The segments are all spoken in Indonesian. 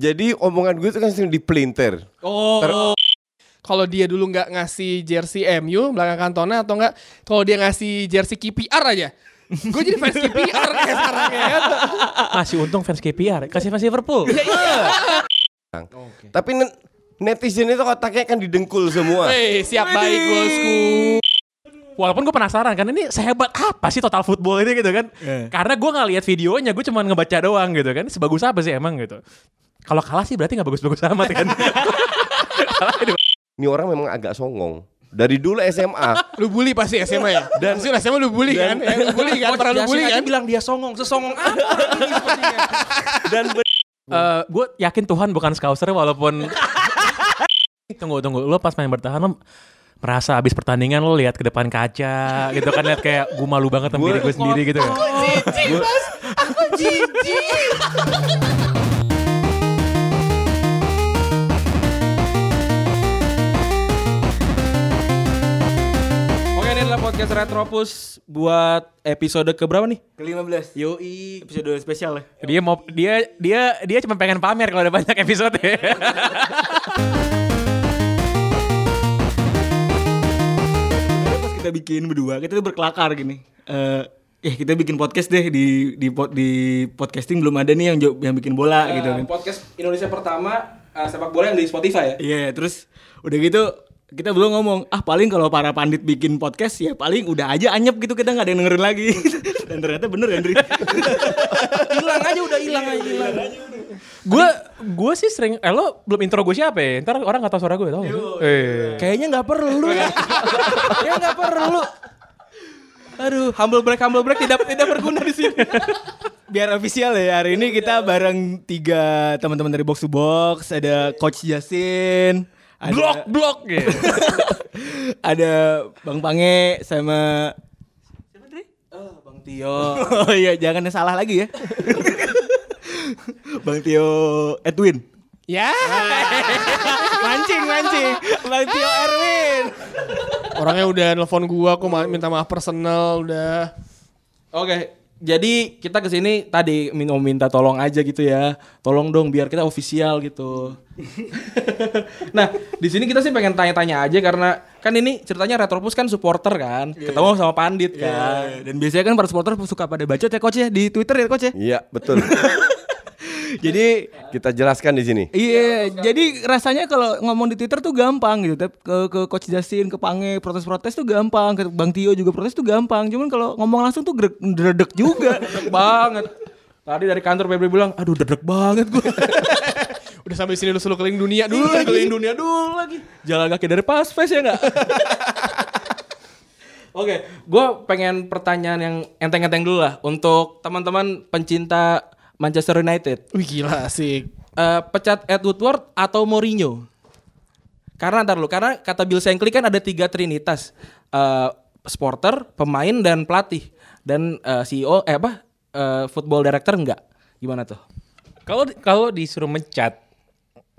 Jadi omongan gue itu kan sering dipelintir. Oh, Ter- Kalau dia dulu nggak ngasih jersey MU belakang kantona atau enggak kalau dia ngasih jersey KPR aja. Gue jadi fans KPR kayak sekarang ya. masih untung fans KPR, kasih fans Liverpool. Tapi ne- netizen itu otaknya kan didengkul semua. Hei, siap baik bosku. Walaupun gue penasaran kan ini sehebat apa sih total football ini gitu kan? Karena gue nggak lihat videonya, gue cuma ngebaca doang gitu kan. Sebagus apa sih emang gitu? Kalau kalah sih berarti nggak bagus-bagus amat kan? Ini orang memang agak songong. Dari dulu SMA. Lu bully pasti SMA ya? Dan pasti SMA lu bully kan? Ya, lu bully kan? Pernah lu bully kan? bilang dia songong, sesongong apa ini sepertinya. Dan Eh, gue yakin Tuhan bukan scouser walaupun tunggu tunggu lo pas main bertahan lo merasa abis pertandingan lo lihat ke depan kaca gitu kan lihat kayak gue malu banget sama diri gue sendiri gitu ya. Oke, ini adalah podcast Retropus buat episode keberapa nih? Ke-15 Yoi. episode spesial ya. Dia mau dia dia dia cuma pengen pamer kalau ada banyak episode. Karena pas kita bikin berdua, kita tuh berkelakar gini. Eh, eh kita bikin podcast deh di di pod- di podcasting belum ada nih yang yang bikin bola gitu kan. podcast Indonesia pertama eh, sepak bola yang di Spotify ya. Iya, terus udah gitu kita belum ngomong, ah paling kalau para pandit bikin podcast ya paling udah aja anyep gitu kita nggak ada yang dengerin lagi. Dan ternyata bener Andri. Hilang aja udah hilang aja hilang. Gue gue sih sering eh lo belum intro gue siapa ya? Ntar orang gak tau suara gue tau? Eh. Kayaknya nggak perlu ya. Kayaknya nggak perlu. Aduh, humble break humble break tidak tidak berguna di sini. Biar official ya hari ini kita bareng tiga teman-teman dari Box to Box, ada Coach Jasin, ada Blok blok gitu. ada Bang Pange sama Bang Tio. Oh iya, jangan salah lagi ya. Bang Tio Edwin. Ya. Mancing, mancing. Bang Tio Erwin. Orangnya udah nelfon gua kok minta maaf personal udah. Oke, jadi kita ke sini tadi min- mau minta tolong aja gitu ya. Tolong dong biar kita official gitu. nah, di sini kita sih pengen tanya-tanya aja karena kan ini ceritanya Retropus kan supporter kan. Ketemu sama Pandit kan. Dan biasanya kan para supporter suka pada bacot ya coach ya di Twitter ya coach ya. Iya, betul. Jadi Kita jelaskan di sini. Iya, jadi rasanya kalau ngomong di Twitter tuh gampang gitu. Tapi ke ke Coach Justin, ke Pange protes-protes tuh gampang, ke Bang Tio juga protes tuh gampang. Cuman kalau ngomong langsung tuh gredek gredek juga. Banget. Tadi dari kantor Febri bilang, aduh dedek banget gue. Udah sampai sini lu selalu keliling dunia dulu Dulu lagi. keliling dunia dulu lagi. Jalan kaki dari pas face ya nggak? Oke, gue pengen pertanyaan yang enteng-enteng dulu lah untuk teman-teman pencinta Manchester United. Wih gila asik. Eh, pecat Ed Woodward atau Mourinho? Karena ntar lu, karena kata Bill Shankly kan ada tiga trinitas, Eh, supporter, pemain dan pelatih. Dan eh, CEO, eh apa, eh, football director enggak? Gimana tuh? Kalau kalau disuruh mencat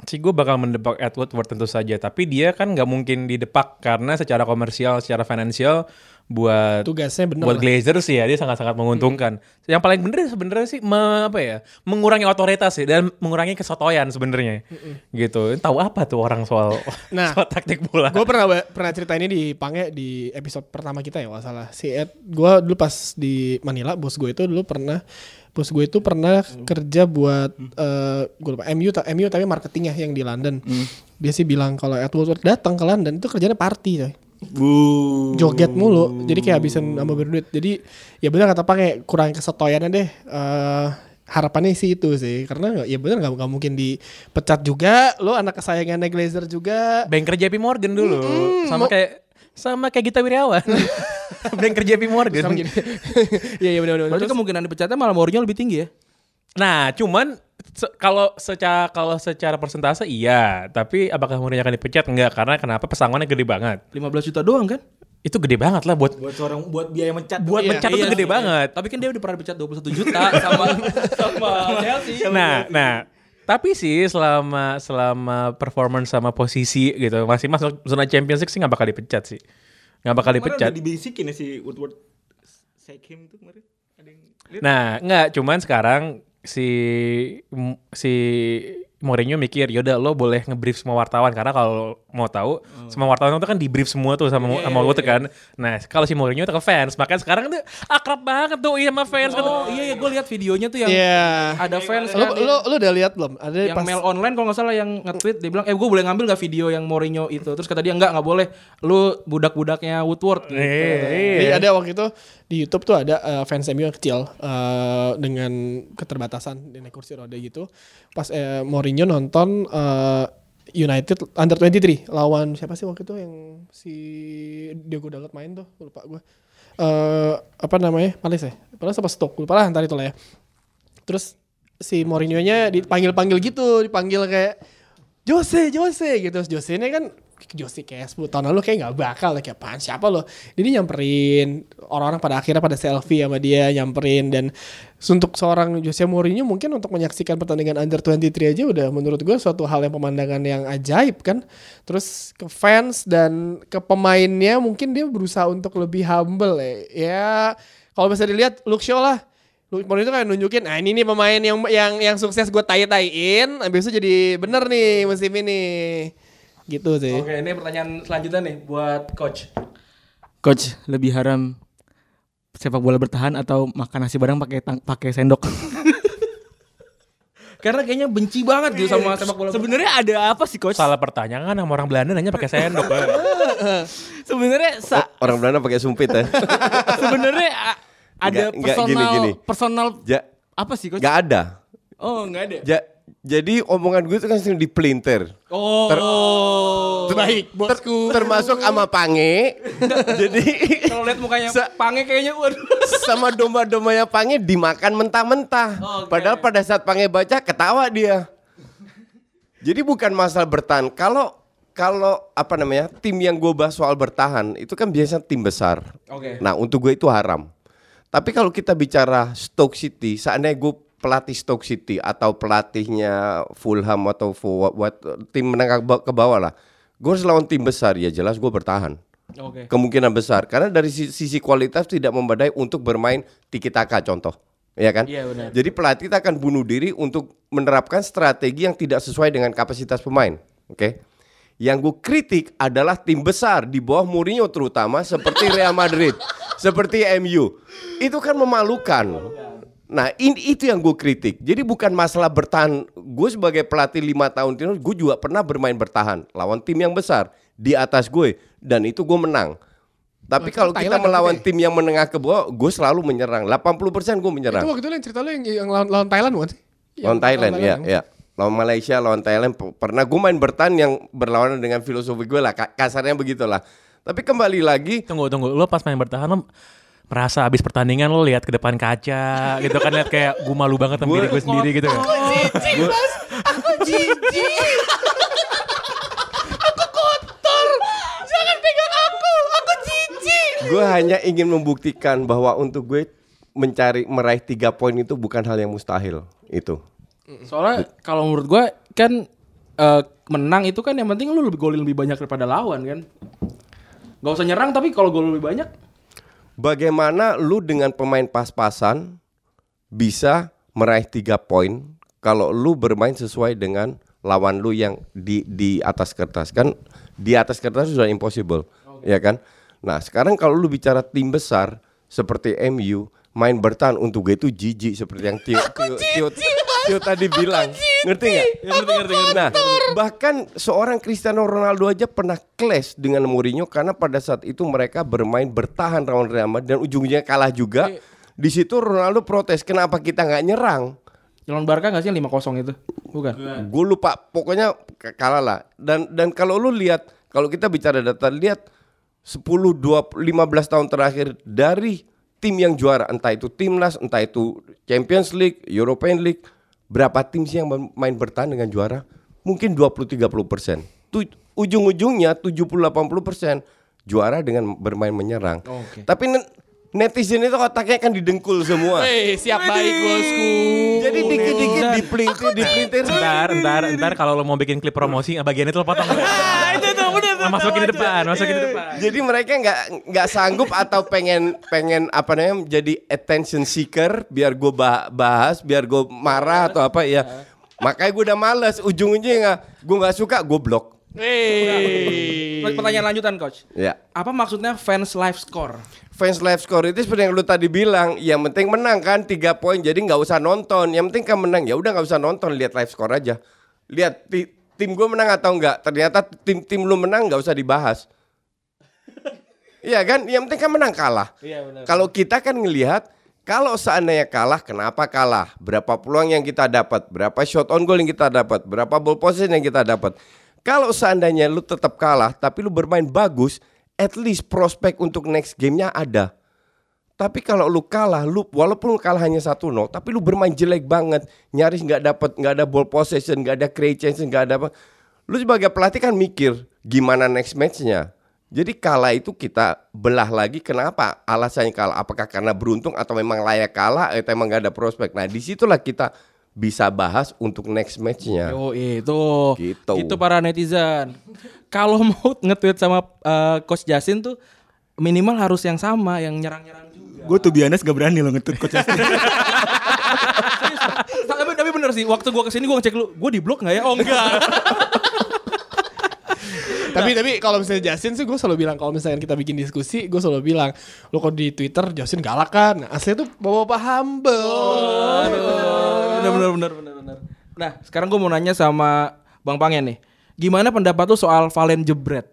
sih gue bakal mendepak Edward Ward tentu saja tapi dia kan nggak mungkin didepak karena secara komersial secara finansial buat Tugasnya bener buat lah. Glazers sih ya dia sangat-sangat menguntungkan. Yang paling bener sebenarnya sih me- apa ya mengurangi otoritas sih dan mengurangi kesotoyan sebenarnya. Gitu. Tahu apa tuh orang soal Nah, soal taktik bola? Gue pernah pernah cerita ini di Pange di episode pertama kita ya nggak salah. Si Ed, gue dulu pas di Manila, bos gue itu dulu pernah, bos gue itu pernah kerja buat, eh gue lupa MU, ta- MU tapi marketingnya yang di London. Dia sih bilang kalau Ed Woodward datang ke London itu kerjanya party coy. Bu. joget mulu. Jadi kayak habisin sama berduit. Jadi ya benar kata pakai kurang kesetoyannya deh. Eh harapannya sih itu sih. Karena ya benar nggak nggak mungkin dipecat juga. Lo anak kesayangannya Glazer juga. Banker JP Morgan dulu. Sama kayak sama kayak Gita Wirjawan. Banker JP Morgan. Sekarang gini iya iya benar benar Berarti Terus- kemungkinan dipecatnya malah Mourinho lebih tinggi ya? Nah, cuman se- kalau secara kalau secara persentase iya, tapi apakah Mourinho akan dipecat? Enggak, karena kenapa pesangonnya gede banget. 15 juta doang kan? Itu gede banget lah buat Buat seorang buat biaya mencat. buat Iya, mencat itu iya gede sih. banget. Tapi kan dia udah pernah dipecat 21 juta sama sama Chelsea. Nah, nah, tapi sih selama selama performance sama posisi gitu masih masuk zona Champions League sih nggak bakal dipecat sih. Nggak bakal Kemarin dipecat. udah dibisikin ya si Woodward. Shake him tuh kemarin. Ada yang? Nah, nggak cuman sekarang si si Mourinho mikir yaudah lo boleh ngebrief semua wartawan karena kalau mau tahu semua wartawan itu kan di brief semua tuh sama sama lo tuh kan. Nah kalau si Mourinho tuh ke fans makanya sekarang tuh akrab banget tuh iya sama fans kan. Oh iya, iya gue lihat videonya tuh yang Iya. ada fans Lo, kan, lo, lo udah lihat belum? Ada yang pas mail online kalau nggak salah yang nge-tweet dia bilang eh gue boleh ngambil gak video yang Mourinho itu terus kata dia enggak nggak boleh lu budak-budaknya Woodward gitu. Iya. Jadi ada waktu itu di YouTube tuh ada eh, fans MU yang kecil eh, dengan keterbatasan di naik kursi roda gitu. Pas eh, Mourinho nonton eh, United Under 23 lawan siapa sih waktu itu yang si Diogo Dalot main tuh lupa gue. Eh apa namanya? Palace ya? Palace apa Stoke? Lupa lah ntar itu lah ya. Terus si Mourinho-nya dipanggil-panggil gitu, dipanggil kayak Jose, Jose gitu. Jose ini kan Jose kayak 10 tahun lalu kayak nggak bakal kayak apaan siapa loh. Jadi nyamperin orang-orang pada akhirnya pada selfie sama dia nyamperin dan untuk seorang Jose Mourinho mungkin untuk menyaksikan pertandingan under 23 aja udah menurut gue suatu hal yang pemandangan yang ajaib kan. Terus ke fans dan ke pemainnya mungkin dia berusaha untuk lebih humble ya. Ya kalau bisa dilihat Luke Shaw lah Mourinho itu kayak nunjukin, nah ini nih pemain yang yang yang sukses gue tai-taiin, habis itu jadi bener nih musim ini. Gitu sih. Oke, ini pertanyaan selanjutnya nih buat coach. Coach, lebih haram sepak bola bertahan atau makan nasi bareng pakai tang- pakai sendok? Karena kayaknya benci banget gitu sama sepak bola. Sebenarnya ada apa sih coach? Salah pertanyaan sama orang Belanda nanya pakai sendok. Sebenarnya sa- Orang Belanda pakai sumpit ya. sebenarnya a- ada Enggak, enggak, personal gini, gini. personal Ja, apa sih coach? gak ada. Oh, enggak ada. Ja, jadi omongan gue itu kan sering dipelintir. Oh. Ter- Baik, bosku. termasuk sama Pange. jadi Kalau lihat mukanya Sa- Pange kayaknya waduh. sama domba-dombanya Pange dimakan mentah-mentah. Padahal pada saat Pange baca ketawa dia. Jadi bukan masalah bertahan. Kalau kalau apa namanya tim yang gue bahas soal bertahan itu kan biasanya tim besar. Oke. Nah untuk gue itu haram. Tapi kalau kita bicara Stoke City, seandainya gue pelatih Stoke City atau pelatihnya Fulham atau what, tim menengah ke ba- ke bawah lah, gue harus lawan tim besar ya jelas gue bertahan. Oke. kemungkinan besar. Karena dari si- sisi kualitas tidak memadai untuk bermain tiki taka contoh. Ya kan? Iya, benar. jadi pelatih itu akan bunuh diri untuk menerapkan strategi yang tidak sesuai dengan kapasitas pemain oke? Yang gue kritik adalah tim besar di bawah Mourinho terutama seperti Real Madrid seperti MU itu kan memalukan Nah ini itu yang gue kritik. Jadi bukan masalah bertahan. Gue sebagai pelatih lima tahun itu, gue juga pernah bermain bertahan lawan tim yang besar di atas gue dan itu gue menang. Tapi kalau kita Thailand melawan tim yang menengah ke bawah, gue selalu menyerang. 80% gue menyerang. Itu waktu itu yang cerita lo yang, yang lawan, lawan Thailand bukan sih? Lawan Thailand, ya, ya. Lawan Malaysia, lawan Thailand. Pernah gue main bertahan yang berlawanan dengan filosofi gue lah. ka- Kasarnya begitulah. Tapi kembali lagi, tunggu tunggu lo pas main bertahan lo merasa habis pertandingan lo lihat ke depan kaca gitu kan lihat kayak gue malu banget sama diri gue sendiri gitu kan. gue hanya ingin membuktikan bahwa untuk gue mencari meraih tiga poin itu bukan hal yang mustahil. Itu. Soalnya kalau menurut gua kan eh, menang itu kan yang penting lu lebih golin lebih banyak daripada lawan kan. Gak usah nyerang tapi kalau gol lebih banyak Bagaimana lu dengan pemain pas-pasan bisa meraih tiga poin kalau lu bermain sesuai dengan lawan lu yang di di atas kertas? Kan di atas kertas sudah impossible ya kan? Nah sekarang kalau lu bicara tim besar seperti MU main bertahan untuk gue itu jijik seperti yang Tio Tio, Tio, Tio tadi bilang ngerti nggak? Ngerti ngerti ngerti. Nah bahkan seorang Cristiano Ronaldo aja pernah clash dengan Mourinho karena pada saat itu mereka bermain bertahan lawan Real Madrid dan ujungnya kalah juga. Di situ Ronaldo protes kenapa kita nggak nyerang? Lawan Barca gak sih yang 5-0 itu? Bukan. gue lupa pokoknya kalah lah. Dan dan kalau lu lihat kalau kita bicara data lihat 10 20 15 tahun terakhir dari tim yang juara entah itu timnas entah itu Champions League European League berapa tim sih yang main bertahan dengan juara? Mungkin 20 30 persen. Ujung-ujungnya 70 80 persen juara dengan bermain menyerang. Oke. tapi nen- netizen itu otaknya kan didengkul semua Eh, siap baik bosku. jadi dikit-dikit dipelintir dipelintir Ntar, ntar, ntar kalau lo mau bikin klip promosi, bagian itu lo potong. itu tuh, udah tuh. Masukin di depan, masukin di depan. Jadi mereka nggak nggak sanggup atau pengen pengen apa namanya jadi attention seeker biar gue bahas biar gue marah atau apa ya Makanya gue udah males. Ujung-ujungnya gue nggak suka, gue blok. Hey. Pertanyaan lanjutan coach. Ya. Apa maksudnya fans live score? Fans live score itu seperti yang lu tadi bilang, yang penting menang kan tiga poin, jadi nggak usah nonton. Yang penting kan menang, ya udah nggak usah nonton, lihat live score aja. Lihat ti- tim gue menang atau enggak. Ternyata tim tim lu menang nggak usah dibahas. Iya kan, yang penting kan menang kalah. Iya benar. Kalau kita kan ngelihat kalau seandainya kalah, kenapa kalah? Berapa peluang yang kita dapat? Berapa shot on goal yang kita dapat? Berapa ball possession yang kita dapat? Kalau seandainya lu tetap kalah, tapi lu bermain bagus, at least prospek untuk next gamenya ada. Tapi kalau lu kalah, lu walaupun kalah hanya 1-0, tapi lu bermain jelek banget, nyaris nggak dapat, nggak ada ball possession, nggak ada create chance, nggak ada apa. Lu sebagai pelatih kan mikir gimana next matchnya. Jadi kalah itu kita belah lagi kenapa alasannya kalah? Apakah karena beruntung atau memang layak kalah atau emang nggak ada prospek? Nah di situlah kita bisa bahas untuk next matchnya. Oh itu, Gitu. Itu para netizen. Kalau mau nge-tweet sama eh, Coach Jasin tuh minimal harus yang sama, yang nyerang-nyerang juga. Gue tuh biasa gak berani loh ngetut coach Justin. tapi, tapi bener sih, waktu gua ke sini gua ngecek lu, gua di blok nggak ya? Oh enggak. tapi tapi kalau misalnya Justin sih gue selalu bilang kalau misalnya kita bikin diskusi gue selalu bilang lo kok di Twitter Justin galak kan nah, aslinya tuh bapak-bapak humble bener bener bener bener bener. Nah, sekarang gua mau nanya sama Bang Pangen nih. Gimana pendapat lu soal Valen Jebret?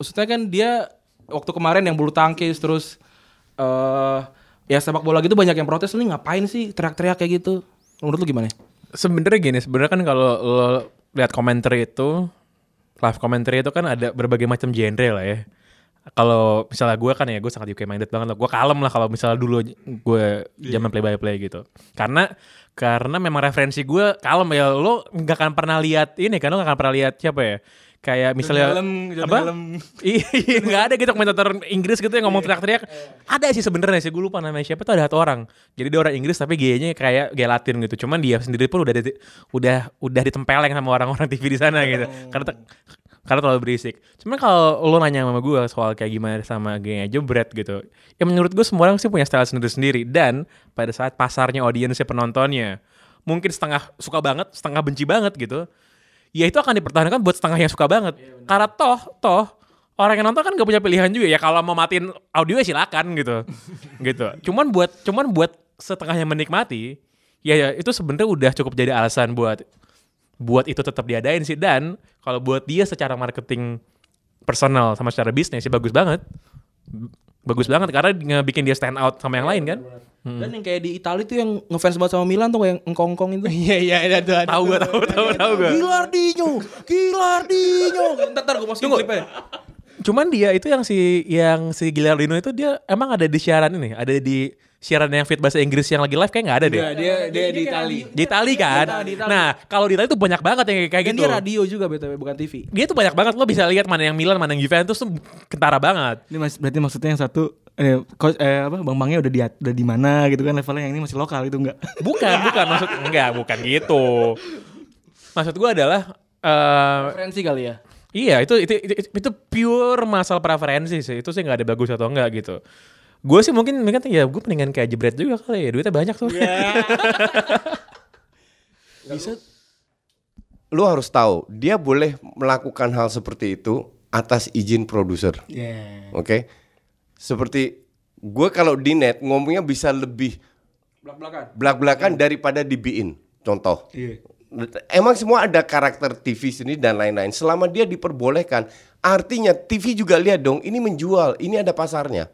Maksudnya kan dia waktu kemarin yang bulu tangkis terus eh ya sepak bola gitu banyak yang protes lu nih ngapain sih teriak-teriak kayak gitu? Menurut lu gimana? Sebenarnya gini, sebenarnya kan kalau lo lihat komentar itu, live komentar itu kan ada berbagai macam genre lah ya. Kalau misalnya gue kan ya gue sangat UK minded banget lah. Gue kalem lah kalau misalnya dulu gue zaman play by play gitu. Karena karena memang referensi gue kalem ya. Lo nggak akan pernah lihat ini kan lo nggak akan pernah lihat siapa ya. Kayak misalnya Dalam, John apa? Dalam. Iya nggak ada gitu komentator Inggris gitu yang ngomong teriak-teriak. Ada sih sebenarnya sih gue lupa namanya siapa tuh ada satu orang. Jadi dia orang Inggris tapi gayanya kayak gay Latin gitu. Cuman dia sendiri pun udah di, udah udah ditempeleng sama orang-orang TV di sana gitu. Karena te- karena terlalu berisik. Cuman kalau lo nanya sama gue soal kayak gimana sama gaynya jebret gitu. Ya menurut gue semua orang sih punya style sendiri-sendiri dan pada saat pasarnya audiensnya penontonnya mungkin setengah suka banget, setengah benci banget gitu ya itu akan dipertahankan buat setengah yang suka banget. Karena toh, toh orang yang nonton kan gak punya pilihan juga ya kalau mau matiin audio ya silakan gitu. gitu. Cuman buat cuman buat setengah yang menikmati, ya, ya itu sebenarnya udah cukup jadi alasan buat buat itu tetap diadain sih dan kalau buat dia secara marketing personal sama secara bisnis sih bagus banget. Bagus banget karena ngebikin dia stand out sama yang lain kan. Dan yang kayak di Italia tuh yang ngefans banget sama Milan tuh yang engkong-engkong itu. iya iya ada tuh ada Tahu gue, tahu tahu tahu gue. Gilardino, Gilardino. Ntar, ntar gue masukin klipnya. Cuman dia itu yang si yang si Gilardino itu dia emang ada di siaran ini, ada di siaran yang fit bahasa Inggris yang lagi live kayak nggak ada deh. Iya, dia dia di Itali. Di Itali kan. Di Itali. Nah, kalau di Itali tuh banyak banget yang kayak Dan gitu. dia radio juga BTW bukan TV. Dia tuh banyak banget lo bisa lihat mana yang Milan, mana yang Juventus tuh kentara banget. Ini mas, berarti maksudnya yang satu eh, coach, eh apa Bang Bangnya udah di udah di mana gitu kan levelnya yang ini masih lokal itu enggak. Bukan, bukan maksud enggak, bukan gitu. Maksud gua adalah eh Referensi kali ya. Iya itu itu, itu itu pure masalah preferensi sih itu sih nggak ada bagus atau enggak gitu. Gue sih mungkin mungkin ya gue mendingan kayak jebret juga kali ya duitnya banyak tuh. Lu harus tahu, dia boleh melakukan hal seperti itu atas izin produser. Iya. Oke. Seperti gue kalau di net ngomongnya bisa lebih Belak-belakan. belak-belakan daripada di BIN. Contoh. Iya. Emang semua ada karakter TV sini dan lain-lain. Selama dia diperbolehkan, artinya TV juga lihat dong, ini menjual, ini ada pasarnya.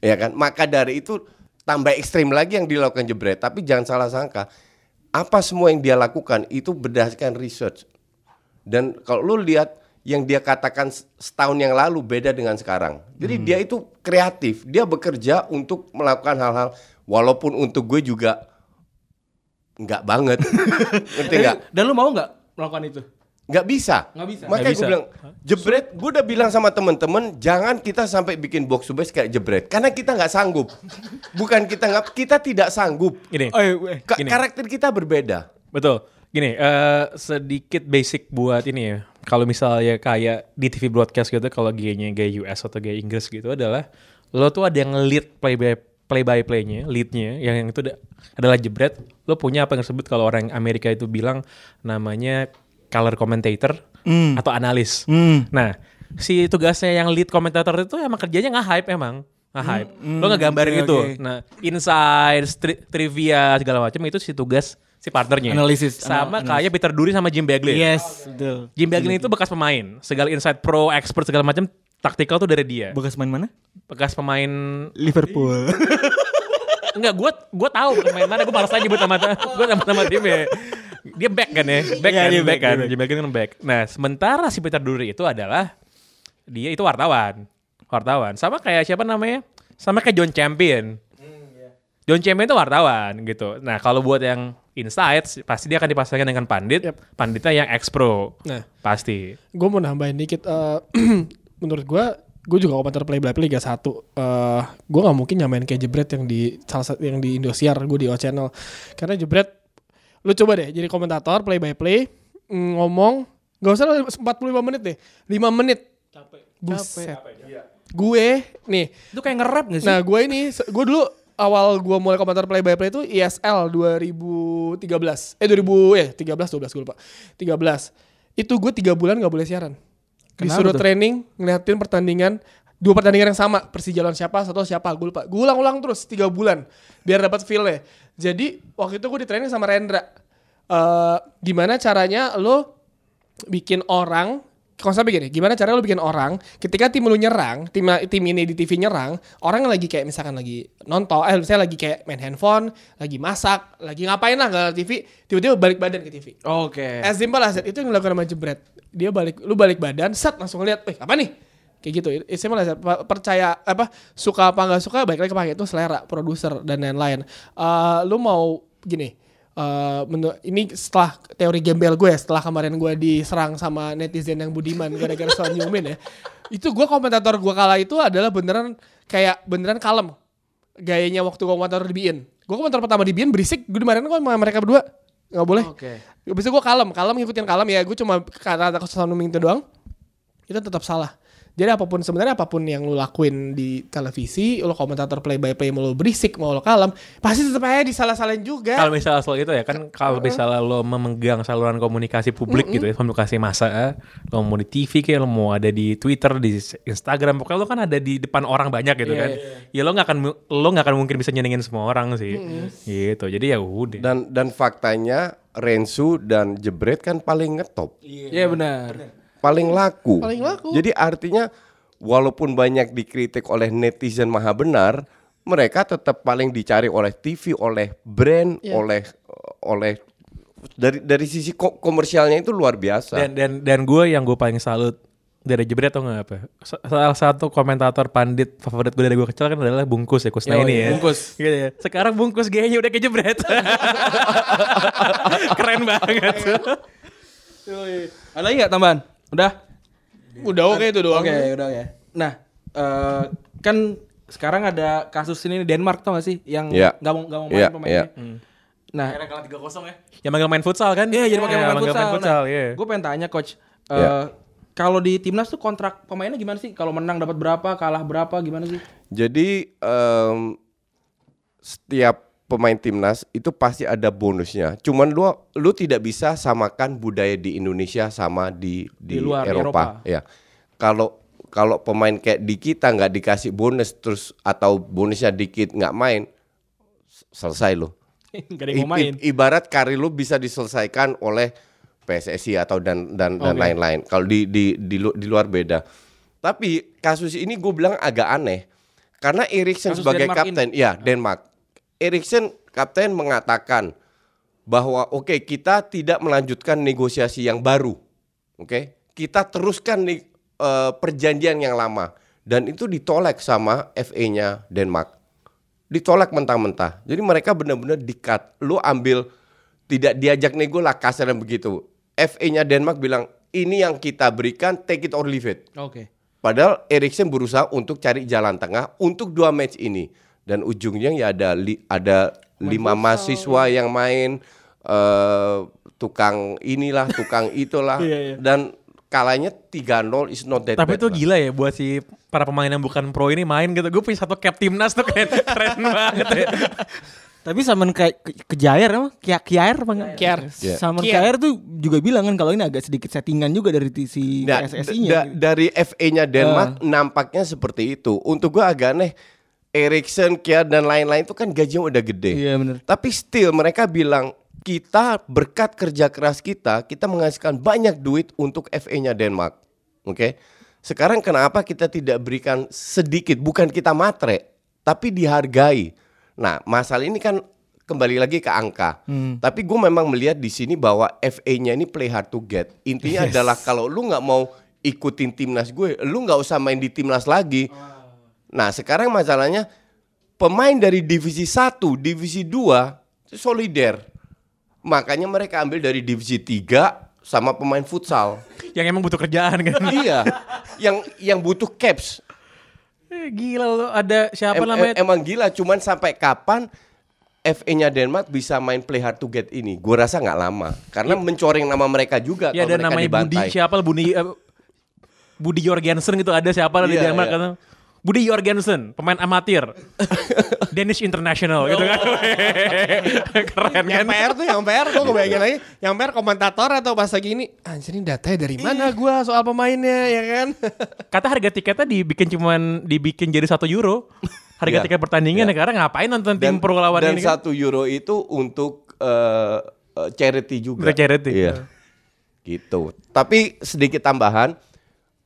Ya kan? Maka dari itu tambah ekstrim lagi yang dilakukan jebret. Tapi jangan salah sangka, apa semua yang dia lakukan itu berdasarkan research. Dan kalau lu lihat yang dia katakan setahun yang lalu beda dengan sekarang. Jadi dia itu kreatif, dia bekerja untuk melakukan hal-hal walaupun untuk gue juga nggak banget. Ngerti nggak? Dan lu mau nggak melakukan itu? Nggak bisa. Nggak bisa. Makanya gue bilang, jebret, gue udah bilang sama temen-temen, jangan kita sampai bikin box to box kayak jebret. Karena kita nggak sanggup. Bukan kita nggak, kita tidak sanggup. Gini. Oh, iya, eh, Ka- Gini. karakter kita berbeda. Betul. Gini, eh, sedikit basic buat ini ya. Kalau misalnya kayak di TV broadcast gitu, kalau gayanya gaya US atau gaya Inggris gitu adalah lo tuh ada yang lead play by play by playnya, leadnya yang itu da- adalah jebret, lo punya apa yang disebut kalau orang Amerika itu bilang namanya color commentator Hmm. atau analis. Hmm. Nah, si tugasnya yang lead komentator itu emang kerjanya nge-hype emang. Nge-hype. Lo ngegambarin oke, gitu. oke. Nah, insight, tri- trivia segala macam itu si tugas si partnernya. Analisis, Sama anal- kayak Peter Duri sama Jim Bagley. Yes, betul. Jim Bagley itu bekas pemain. Segala insight pro, expert segala macam taktikal tuh dari dia. Bekas main mana? Bekas pemain Liverpool. Enggak, gue gue tahu bekas pemain mana. Gue malas aja nyebut nama gue nama nama timnya. Dia back kan ya, back Iya, kan, dia back, back, kan. dia back. Kan back. Nah, sementara si Peter Duri itu adalah dia itu wartawan, wartawan. Sama kayak siapa namanya? Sama kayak John Champion. John Champion itu wartawan gitu. Nah, kalau buat yang insights pasti dia akan dipasangkan dengan pandit. Yep. Panditnya yang ex pro. Nah, Pasti. gue mau nambahin dikit. eh, menurut gue, gue juga komentar play by play Liga 1. Eh, gue nggak mungkin nyamain kayak jebret yang di salah satu yang di Indosiar, gue di O Channel. Karena jebret, lu coba deh jadi komentator play by play mm, ngomong, gak usah lah 45 menit deh, 5 menit. Buset. Gue nih, Itu kayak nge-rap gak sih? Nah gue ini, gue dulu awal gue mulai komentar play by play itu ISL 2013. Eh 2000, eh 13, 12 gue lupa. 13. Itu gue tiga bulan gak boleh siaran. Disuruh tuh? training, ngeliatin pertandingan. Dua pertandingan yang sama, Persija lawan siapa, satu siapa, gue lupa. Gue ulang-ulang terus tiga bulan, biar dapat feel-nya. Jadi waktu itu gue di training sama Rendra. Eh gimana caranya lo bikin orang konsepnya begini, gimana cara lu bikin orang ketika tim lu nyerang, tim tim ini di TV nyerang, orang yang lagi kayak misalkan lagi nonton, eh misalnya lagi kayak main handphone, lagi masak, lagi ngapain lah nggak TV, tiba-tiba balik badan ke TV. Oke. As simple as that. Itu yang dilakukan sama Jebret. Dia balik, lu balik badan, set langsung ngeliat, eh apa nih? Kayak gitu. As simple as that. Pa- Percaya apa suka apa nggak suka, balik lagi kepake itu selera, produser dan lain-lain. Eh, lu mau gini. menurut ini setelah teori gembel gue setelah kemarin gue diserang sama netizen yang budiman gara-gara soal Newman ya itu gue komentator gue kala itu adalah beneran kayak beneran kalem gayanya waktu gue komentar di BIN gue komentar pertama di BIN berisik gue dimarahin kok sama mereka berdua nggak boleh Oke. Bisa gue kalem, kalem ngikutin kalem ya. Gue cuma kata-kata kesalahan itu doang. Itu tetap salah. Jadi apa pun sebenarnya apa pun yang lu lakuin di televisi, lu komentator play by play mau lu berisik, mau lu kalem, pasti tetap aja disalah-salahin juga. Kalau misalnya soal itu ya kan kalau misalnya lo memegang saluran komunikasi publik gitu ya, komunikasi massa, lo mau di TV kayak lo mau ada di Twitter, di Instagram, pokoknya lo kan ada di depan orang banyak gitu kan. Ya lo nggak akan lo nggak akan mungkin bisa nyenengin semua orang sih. Gitu. Jadi ya udah. Dan dan faktanya Rensu dan Jebret kan paling ngetop, Iya benar. Paling laku. Paling laku. Jadi artinya walaupun banyak dikritik oleh netizen maha benar, mereka tetap paling dicari oleh TV, oleh brand, Iya. oleh oleh dari dari sisi ko- komersialnya itu luar biasa. Dan dan dan gue yang gue paling salut dari Jebret atau nggak apa? Sa- Salah satu komentator pandit favorit gue dari gue kecil kan adalah Bungkus ya Kusna Yo, ini ya. Bungkus. Gitu ya. Sekarang Bungkus gayanya udah kayak Jebret. Keren banget. Ada lagi nggak tambahan? Udah. Udah oke itu doang. Oke, udah ya. Nah, eh, kan sekarang ada kasus ini Denmark tau gak sih yang Iya. nggak mau nggak mau main Iya, pemainnya. iya. Nah, kalah 3-0 ya. Yang manggil main futsal kan? Iya, jadi pakai Iya, pemain manggil futsal. main futsal, nah, iya. Gue pengen tanya coach, eh, Iya. kalau di timnas tuh kontrak pemainnya gimana sih? Kalau menang dapat berapa, kalah berapa, gimana sih? Jadi em, setiap pemain timnas itu pasti ada bonusnya. Cuman lu lu tidak bisa samakan budaya di Indonesia sama di di, Di luar, Eropa. Eropa. Ya. Kalau kalau pemain kayak di kita nggak dikasih bonus terus atau bonusnya dikit nggak main selesai lo. Gak ada yang mau main. ibarat karir lu bisa diselesaikan oleh PSSI atau dan dan dan Oke. lain-lain. Kalau di di di, di luar beda. Tapi kasus ini gue bilang agak aneh karena Eriksen Kasus sebagai Denmark kapten, ya Denmark. Eriksen kapten mengatakan bahwa oke kita tidak melanjutkan negosiasi yang baru, oke kita teruskan nih eh, perjanjian yang lama dan itu ditolak sama FA-nya Denmark ditolak mentah-mentah. Jadi mereka benar-benar di-cut. Lu ambil tidak diajak nego lah kasar dan begitu. FA-nya Denmark bilang ini yang kita berikan take it or leave it. Oke. Padahal Eriksen berusaha untuk cari jalan tengah untuk dua match ini dan ujungnya ya ada li- ada lima mahasiswa yang main eh, tukang inilah tukang itulah Iya, iya. dan kalahnya 3-0 is not that Tapi bad itu lah. gila ya buat si para pemain yang bukan pro ini main gitu. Gue punya satu cap timnas tuh keren, keren banget ya. Tapi Saman kayak ke, Kejair apa? Kia Kiair apa enggak? Kiair. Yeah. Saman Kiair. Tuh juga bilang kan kalau ini agak sedikit settingan juga dari si Nah, PSSI-nya. da- dari FA-nya Denmark nampaknya seperti itu. Untuk gua agak aneh Eriksen, Kjær dan lain-lain itu kan gajinya udah gede. Iya, bener. Tapi still mereka bilang kita berkat kerja keras kita, kita menghasilkan banyak duit untuk FA-nya Denmark. Oke. Sekarang kenapa kita tidak berikan sedikit, bukan kita matre, tapi dihargai. Nah, masalah ini kan kembali lagi ke angka. Tapi gue memang melihat di sini bahwa FA-nya ini play hard to get. Intinya adalah kalau lu nggak mau ikutin timnas gue, lu nggak usah main di timnas lagi. Nah, sekarang masalahnya pemain dari divisi 1, divisi 2 itu solider. Makanya mereka ambil dari divisi 3 sama pemain futsal. Yang emang butuh kerjaan kan. iya. Yang yang butuh caps. Eh, Gila lo ada siapa Em- namanya? em- emang gila cuman sampai kapan FA-nya Denmark bisa main play hard to get ini? Gue rasa nggak lama karena mencoreng nama mereka juga ya kalau ada namanya Budi dibantai. siapa Budi eh, Budi Jorgensen gitu ada siapa di Iya, Denmark iya. kan? Budi Jorgensen, pemain amatir. Danish International gitu kan. Keren Yang kan? PR tuh yang PR gue kebayangin lagi Yang PR komentator atau pas lagi ini Anjir ini datanya dari mana gua soal pemainnya ya kan Kata harga tiketnya dibikin cuman dibikin jadi satu euro. Harga Iya. tiket pertandingan ya karena ngapain nonton tim pro lawan dan ini kan? satu euro itu untuk eh, charity juga. Untuk charity. Iya. Gitu. Tapi sedikit tambahan,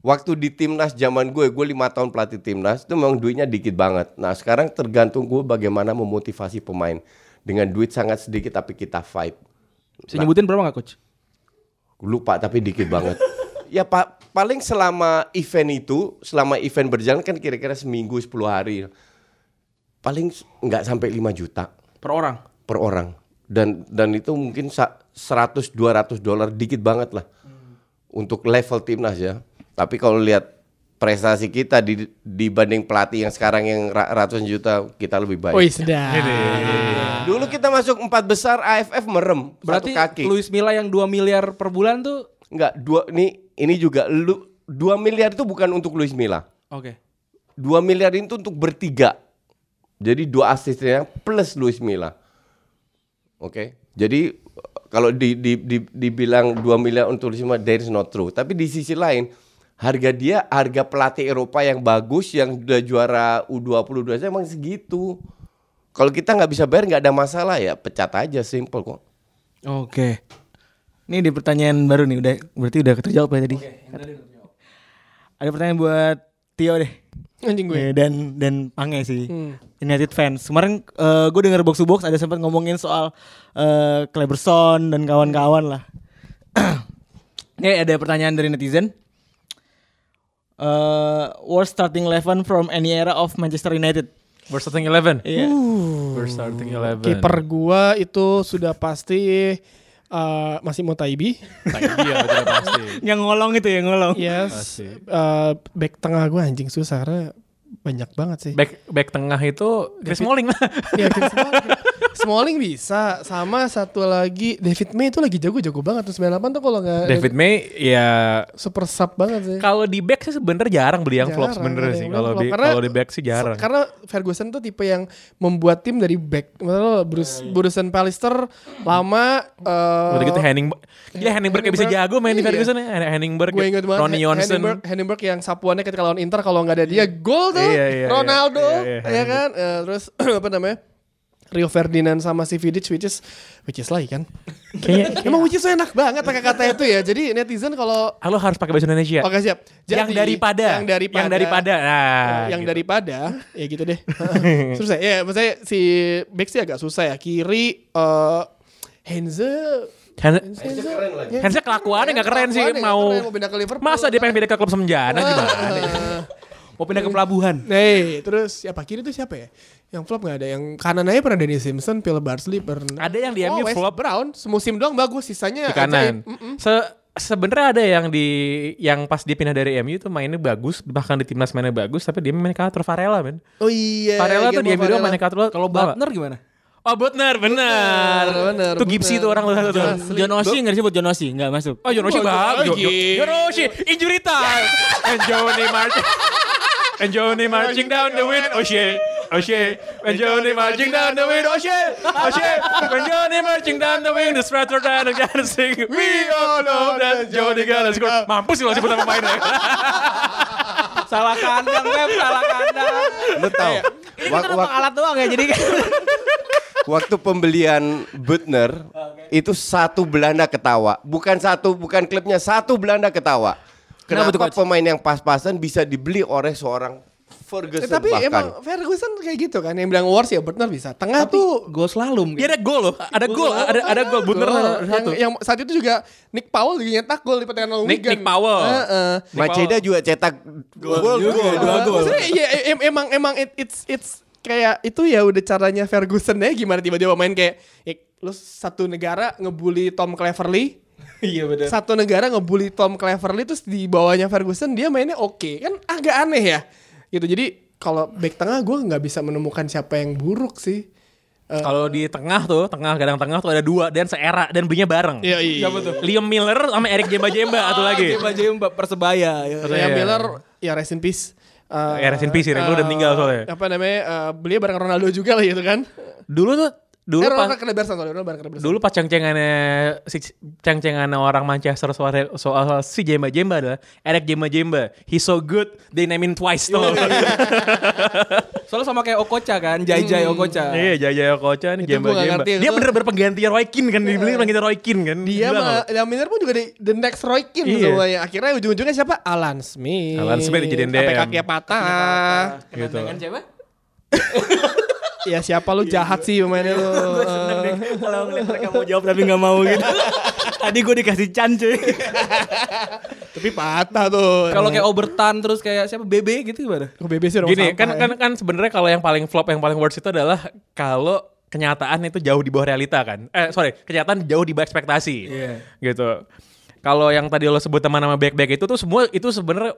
waktu di timnas zaman gue, gue lima tahun pelatih timnas itu memang duitnya dikit banget. Nah sekarang tergantung gue bagaimana memotivasi pemain dengan duit sangat sedikit tapi kita fight. Bisa nyebutin berapa nggak coach? Lupa tapi dikit banget. Ya pak, paling selama event itu, selama event berjalan kan kira-kira seminggu 10 hari. Paling nggak sampai 5 juta Per orang. per orang. Dan dan itu mungkin sa- 100 200 dolar dikit banget lah. Untuk level timnas ya. Tapi kalau lihat prestasi kita di, dibanding pelatih yang sekarang yang ra- ratusan juta kita lebih baik. Wih sedap Dulu kita masuk empat besar AFF merem Berarti satu kaki. Luis Milla yang 2 miliar per bulan tuh Enggak, dua ini ini juga lu 2 miliar itu bukan untuk Luis Milla. Oke. 2 miliar itu untuk bertiga. Jadi dua asisten plus Luis Milla. Oke. Jadi kalau di, di, di, dibilang 2 miliar untuk Luis Milla, that is not true. Tapi di sisi lain, harga dia, harga pelatih Eropa yang bagus, yang udah juara U20 aja emang segitu. Kalau kita nggak bisa bayar nggak ada masalah ya pecat aja simple kok. Oke. Ini di pertanyaan baru nih, udah berarti udah terjawab ya tadi. Ada pertanyaan buat Tio deh. Anjing gue Iya, dan dan Pange sih. Hmm. United fans. Kemarin gue denger box to box ada sempat ngomongin soal eh Kleberson dan kawan-kawan lah. Ini ada pertanyaan dari netizen. Eh worst starting eleven from any era of Manchester United. We're starting 11. Iya. We're starting 11. Kiper gua itu sudah pasti eh, Masih mau Taibi udah pasti. Yang ngolong itu ya ngolong. Yes Eh, Back tengah gua anjing susah Karena banyak banget sih Back back tengah itu Chris Smalling lah. Ya, Chris Smalling. Smalling bisa sama satu lagi David May itu lagi jago-jago banget tuh 98 tuh kalau nggak David May ya super sub banget sih. kalau di back sih sebenernya jarang beli yang flop Jarang, sebenernya ada sih. Kalau flop. di kalau di back sih jarang. Karena Ferguson tuh tipe yang membuat tim dari back. Maksudnya Bruce Bruce and Pallister lama eh Udah gitu Henning Gila Henningberg kayak bisa jago main di iya. Ferguson ya. Henningberg, gue inget banget Ronnie Johnson. Henningberg, yang sapuannya ketika lawan Inter kalau nggak ada dia gol tuh Iya, iya, Ronaldo iya, iya, ya kan Eh, terus apa namanya Rio Ferdinand sama si Vidic which is which is lagi kan Kayaknya emang which is enak banget kata-kata itu ya jadi netizen kalau Ah, lo harus pakai bahasa Indonesia. oke siap yang Jadi, daripada. yang daripada Yang daripada. Nah, yang gitu. daripada ya gitu deh susah ya maksudnya si back sih agak susah ya kiri eh Henze Hen- Henze Hensnya kelakuannya gak keren sih nggak mau keren, mau pindah ke Liverpool. Masa dia pengen pindah ke klub semenjana gimana? Mau pindah ke pelabuhan. Nih, terus siapa kiri tuh siapa ya? Yang flop gak ada. Yang kanan aja pernah Danny Simpson, Phil Barsley pernah. Ada yang di oh, MU West flop Brown, semusim doang bagus, sisanya di kanan. ajaib. Mm-mm. Se sebenarnya ada yang di yang pas dia pindah dari MU tuh mainnya bagus, bahkan di timnas mainnya bagus, tapi dia main kalah Varela men. Oh iya. Varela tuh dia MU doang mainnya kalah Kalau Butner gimana? Oh Butner, benar. benar, Tuh Gipsy tuh orang satu tuh. John Oshie nggak disebut John Oshie, nggak masuk. Oh John Oshie bagus. lagi. John Oshie, injury time. And Johnny marching. And Johnny marching down the wind. Oshie. Oshie. When Johnny marching down the wind. Oshie. Oshie. When Johnny marching down the wind. The Stratford and the gonna sing. We all know that Johnny gonna score. Mampus sih lo sebutan pemainnya. salah kandang, Web, salah kandang. Lu tahu. Ini wak- kan wak- numpang alat doang ya, jadi kan. waktu pembelian Butner itu satu Belanda ketawa. Bukan satu, bukan klubnya satu Belanda ketawa. Kenapa Kenapa, pemain yang pas-pasan bisa dibeli oleh seorang Ferguson Eh, tapi bahkan? emang Ferguson kayak gitu kan yang bilang Wars ya Butner bisa. Tengah tuh Gue slalom. Dia ada gol loh. Ada gol. Ada ada gol. Butner Gol. ada yang, satu. yang saat itu juga Nick Powell juga nyetak gol di pertandingan Nick- Wigan. Nick Powell. Heeh. Maceda juga cetak gol gol. dua gol. Ya em- emang emang it- it's it's kayak itu ya udah caranya Ferguson ya gimana tiba-tiba main kayak ya, lu satu negara ngebully Tom Cleverley Iya benar. satu negara ngebully Tom Cleverley terus di bawahnya Ferguson dia mainnya oke kan agak aneh ya gitu jadi kalau back tengah gue nggak bisa menemukan siapa yang buruk sih Kalau di tengah tuh, tengah gadang tengah tuh ada dua dan seera dan belinya bareng. Iya, iya. Siapa tuh? Liam Miller sama Eric Jemba Jemba atau lagi. Jemba Jemba persebaya. Ya. Iya. ya Miller ya rest in peace Eh, Ya, rest in peace sih. Lu udah meninggal soalnya. apa namanya eh, beliau bareng Ronaldo juga lah gitu kan Dulu tuh dulu eh, pas kena Barca sorry kena Barca dulu pas ceng-cengannya si ceng-cengannya orang Manchester soal, soal si Jemba Jemba adalah Eric Jemba Jemba. He's so good they name him twice tuh. Soalnya sama kayak Okocha kan, Jai Jai Okocha. Iya, Jaya Kocha nih Itu Jemba Jemba. ngerti, Dia bener-bener pengganti Roy Keane kan dibeli pengganti Roy Keane kan. dia mah? Liam Miller pun juga di the next Roy Keane Iya. semuanya akhirnya ujung-ujungnya siapa Alan Smith Alan Smith sampai DM. kakinya patah gitu. Dengan siapa? ya siapa lu jahat sih pemainnya lu Eh, Kalau ngeliat mereka mau jawab tapi nggak mau gitu. Tadi gue dikasih can cuy. tapi patah tuh Kalau kayak Obertan terus kayak siapa BB gitu gimana? Kok BB sih Gini, kan ya. kan kan sebenarnya kalau yang paling flop yang paling worst itu adalah kalau kenyataan itu jauh di bawah realita kan. Eh sorry, kenyataan jauh di bawah ekspektasi. Iya. Gitu. Kalau yang tadi lo sebut teman-nama back-back itu tuh semua itu sebenarnya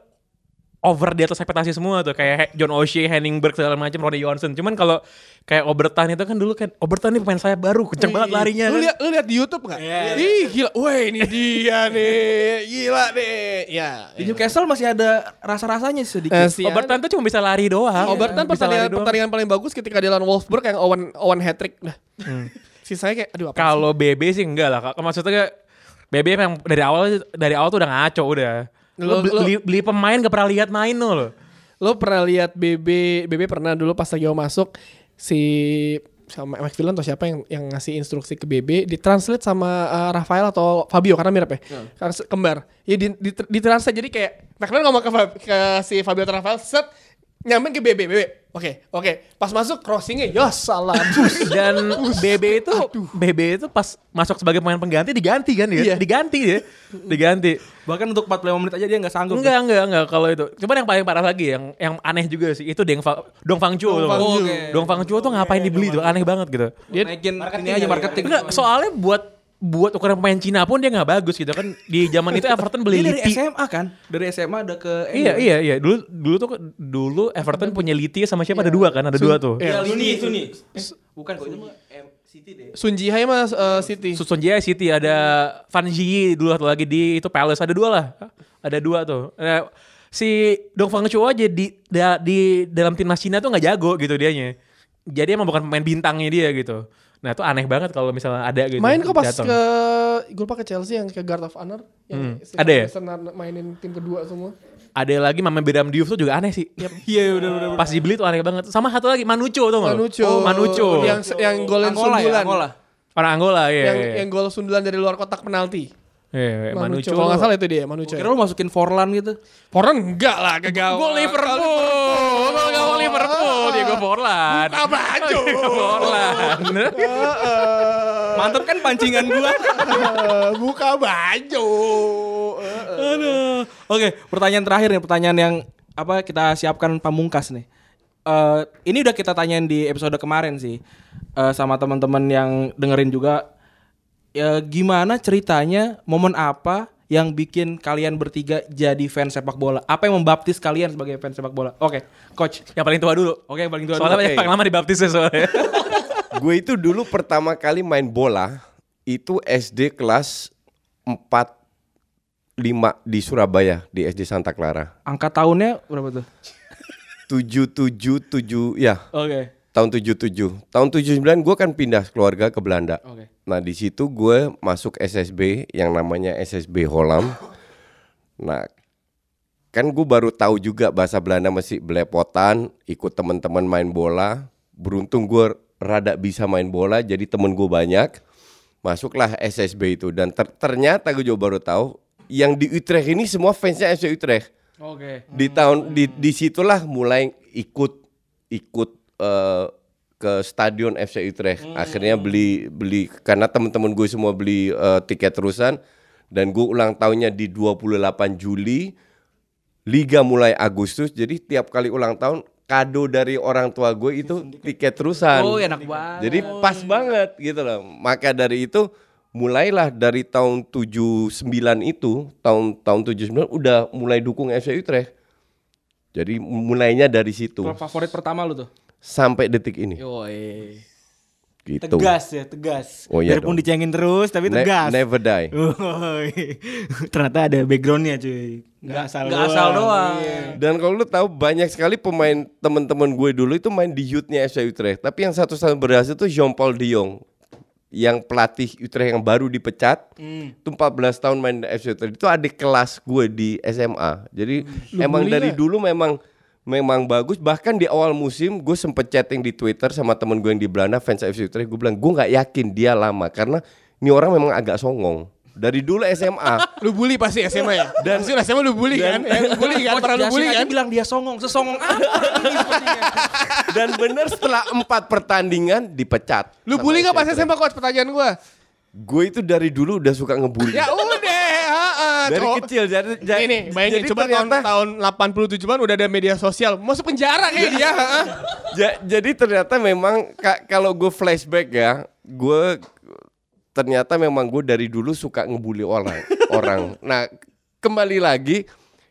over di atas ekspektasi semua tuh kayak John O'Shea, Henningberg segala macam, Ronnie Johnson. Cuman kalau kayak Obertan itu kan dulu kan Obertan nih pemain sayap baru, kenceng banget larinya. Lu kan. lihat lu lihat di YouTube nggak? Ih gila, wah ini dia nih, gila nih. Ya. Di Newcastle masih ada rasa-rasanya sedikit. Eh, si Obertan tuh cuma bisa lari doang. Obertan lari pertandingan doang. pertandingan paling bagus ketika dia lawan Wolfsburg yang Owen Owen hat trick dah. Sisanya kayak aduh apa? sih? Kalau BB sih enggak lah. Kak. Maksudnya kayak BB yang dari awal dari awal tuh udah ngaco udah. Lo, Lo- lo- beli, beli pemain gak pernah lihat main lo. Lo pernah lihat BB BB pernah dulu pas lagi mau masuk si sama McFillan atau siapa yang yang ngasih instruksi ke BB ditranslate sama uh, Rafael atau Fabio karena mirip ya se- kembar ya di, di, ditranslate jadi kayak McFillan ngomong ke, ke si Fabio atau Rafael set nyampein ke BB BB oke oke pas masuk crossingnya ya salah bus Dan BB itu BB itu pas masuk sebagai pemain pengganti diganti kan dia. Iya. Diganti dia. Diganti. Bahkan untuk 45 menit aja dia nggak sanggup. Enggak, enggak, enggak kalau itu. Cuman yang paling parah lagi yang yang aneh juga sih itu Deng Fa- Dong Fang Chuo. tuh. Fang Chuo. Oke. Dong Fang Chuo tuh ngapain dibeli tuh aneh banget gitu. Dia- Naikin ini aja marketing. Enggak, soalnya buat buat ukuran pemain Cina pun dia nggak bagus gitu kan. Di zaman itu Everton beli Dia dari Liti. SMA kan? Dari SMA ada ke Iya iya iya dulu dulu tuh dulu Everton punya Liti sama siapa ada dua kan ada dua tuh. Iya. Suni, Suni. Bukan kok itu mah M City deh. Sun Ji Hai mas uh, City Susun Jaya City ada Van Ji dulu satu lagi di itu Palace ada dua lah ada dua tuh. Nah, si Dong Fang Chuo aja di da- di dalam timnas Cina tuh nggak jago gitu dianya. Jadi emang bukan pemain bintangnya dia gitu. Nah itu aneh banget kalau misalnya ada gitu. main kok pas datang. ke gue lupa ke Chelsea yang ke Guard of Honor yang si ada ya? Mainin tim kedua semua Ada lagi Mama Bedam Diouf tuh juga aneh sih. Iya udah udah. Pas dibeli tuh aneh banget. Sama satu lagi Manucho tuh nggak? Manucho. Oh, Manucho. Yang yang golin Angola ya, sundulan. Angola. Orang Angola ya. Yang yang gol sundulan dari luar kotak penalti. Iya, Manucho. Kalau nggak salah itu dia Manucho. Kira lu masukin Forlan gitu. Foran enggak lah kagak. Gue Liverpool. Kalau nggak mau Liverpool, Diego Forlan. Buka baju. Diego Forlan. Mantep kan pancingan gua. Buka baju. Aduh. Oke, pertanyaan terakhir nih, pertanyaan yang apa kita siapkan pamungkas nih. Eh ini udah kita tanyain di episode kemarin sih Eh, sama teman-teman yang dengerin juga. Ya gimana ceritanya, momen apa yang bikin kalian bertiga jadi fans sepak bola? Apa yang membaptis kalian sebagai fans sepak bola? Oke, coach. Yang paling tua dulu. Oke, yang paling tua Soalnya dulu. banyak yang lama dibaptis ya soalnya. gue itu dulu pertama kali main bola itu SD kelas 4 5 di Surabaya di SD Santa Clara. Angka tahunnya berapa tuh? 777 ya, Oke. Tahun 77. Tahun 79 gue kan pindah keluarga ke Belanda. Oke. Nah, di situ gue masuk SSB yang namanya SSB Holland. Nah, kan gue baru tahu juga bahasa Belanda masih belepotan, ikut teman-teman main bola. Beruntung gue rada bisa main bola, jadi temen gue banyak. Masuklah SSB itu dan ter- ternyata gue juga baru tahu yang di Utrecht ini semua fansnya FC Utrecht. Oke. Di tahun di di situlah mulai ikut ikut eh, ke stadion FC Utrecht. Akhirnya beli beli karena teman-teman gue semua beli eh, tiket terusan dan gue ulang tahunnya di 28 Juli. Liga mulai Agustus. Jadi tiap kali ulang tahun kado dari orang tua gue itu tiket terusan. Oh, enak banget. Jadi pas banget gitu loh. Maka dari itu mulailah dari tahun 79 itu, tahun tahun 79 udah mulai dukung FC Utrecht. Jadi mulainya dari situ Klub favorit pertama lu tuh? Sampai detik ini. Yoi. Gitu. Tegas ya, tegas. Oh iya Biarpun dong. dicengin terus tapi Ne- tegas. never die. Ternyata ada backgroundnya cuy. Nggak asal Nggak asal doang. Dan kalau lu tahu banyak sekali pemain teman-teman gue dulu itu main di youth-nya FC Utrecht. Tapi yang satu-satu berhasil itu Jean Paul de Jong. Yang pelatih Utrecht yang baru dipecat. Itu 14 tahun main di FC Utrecht. Itu adik kelas gue di SMA. Jadi emang dari dulu memang memang bagus. Bahkan di awal musim gue sempet chatting di Twitter sama temen gue yang di Belanda fans FC Utrecht. Gue bilang gue nggak yakin dia lama karena ini orang memang agak songong. Dari dulu SMA. Lu bully pasti SMA ya? Dan pasti SMA lu bully kan? Ya, lu bully kan? Pernah lu bully kan? bilang dia songong. Sesongong apa ini sepertinya? Dan bener setelah empat pertandingan dipecat. Lu bully gak pas. SMA coach pertanyaan gua? Gue itu dari dulu udah suka ngebully. Ya udah, dari cowok. kecil jadi jadi Ini bayangin jadi coba tahun ternyata tahun 87-an udah ada media sosial. Masuk penjara kayak dia, heeh. ja- jadi ternyata memang ka- kalau gue flashback ya, gue ternyata memang gue dari dulu suka ngebully orang orang. Nah kembali lagi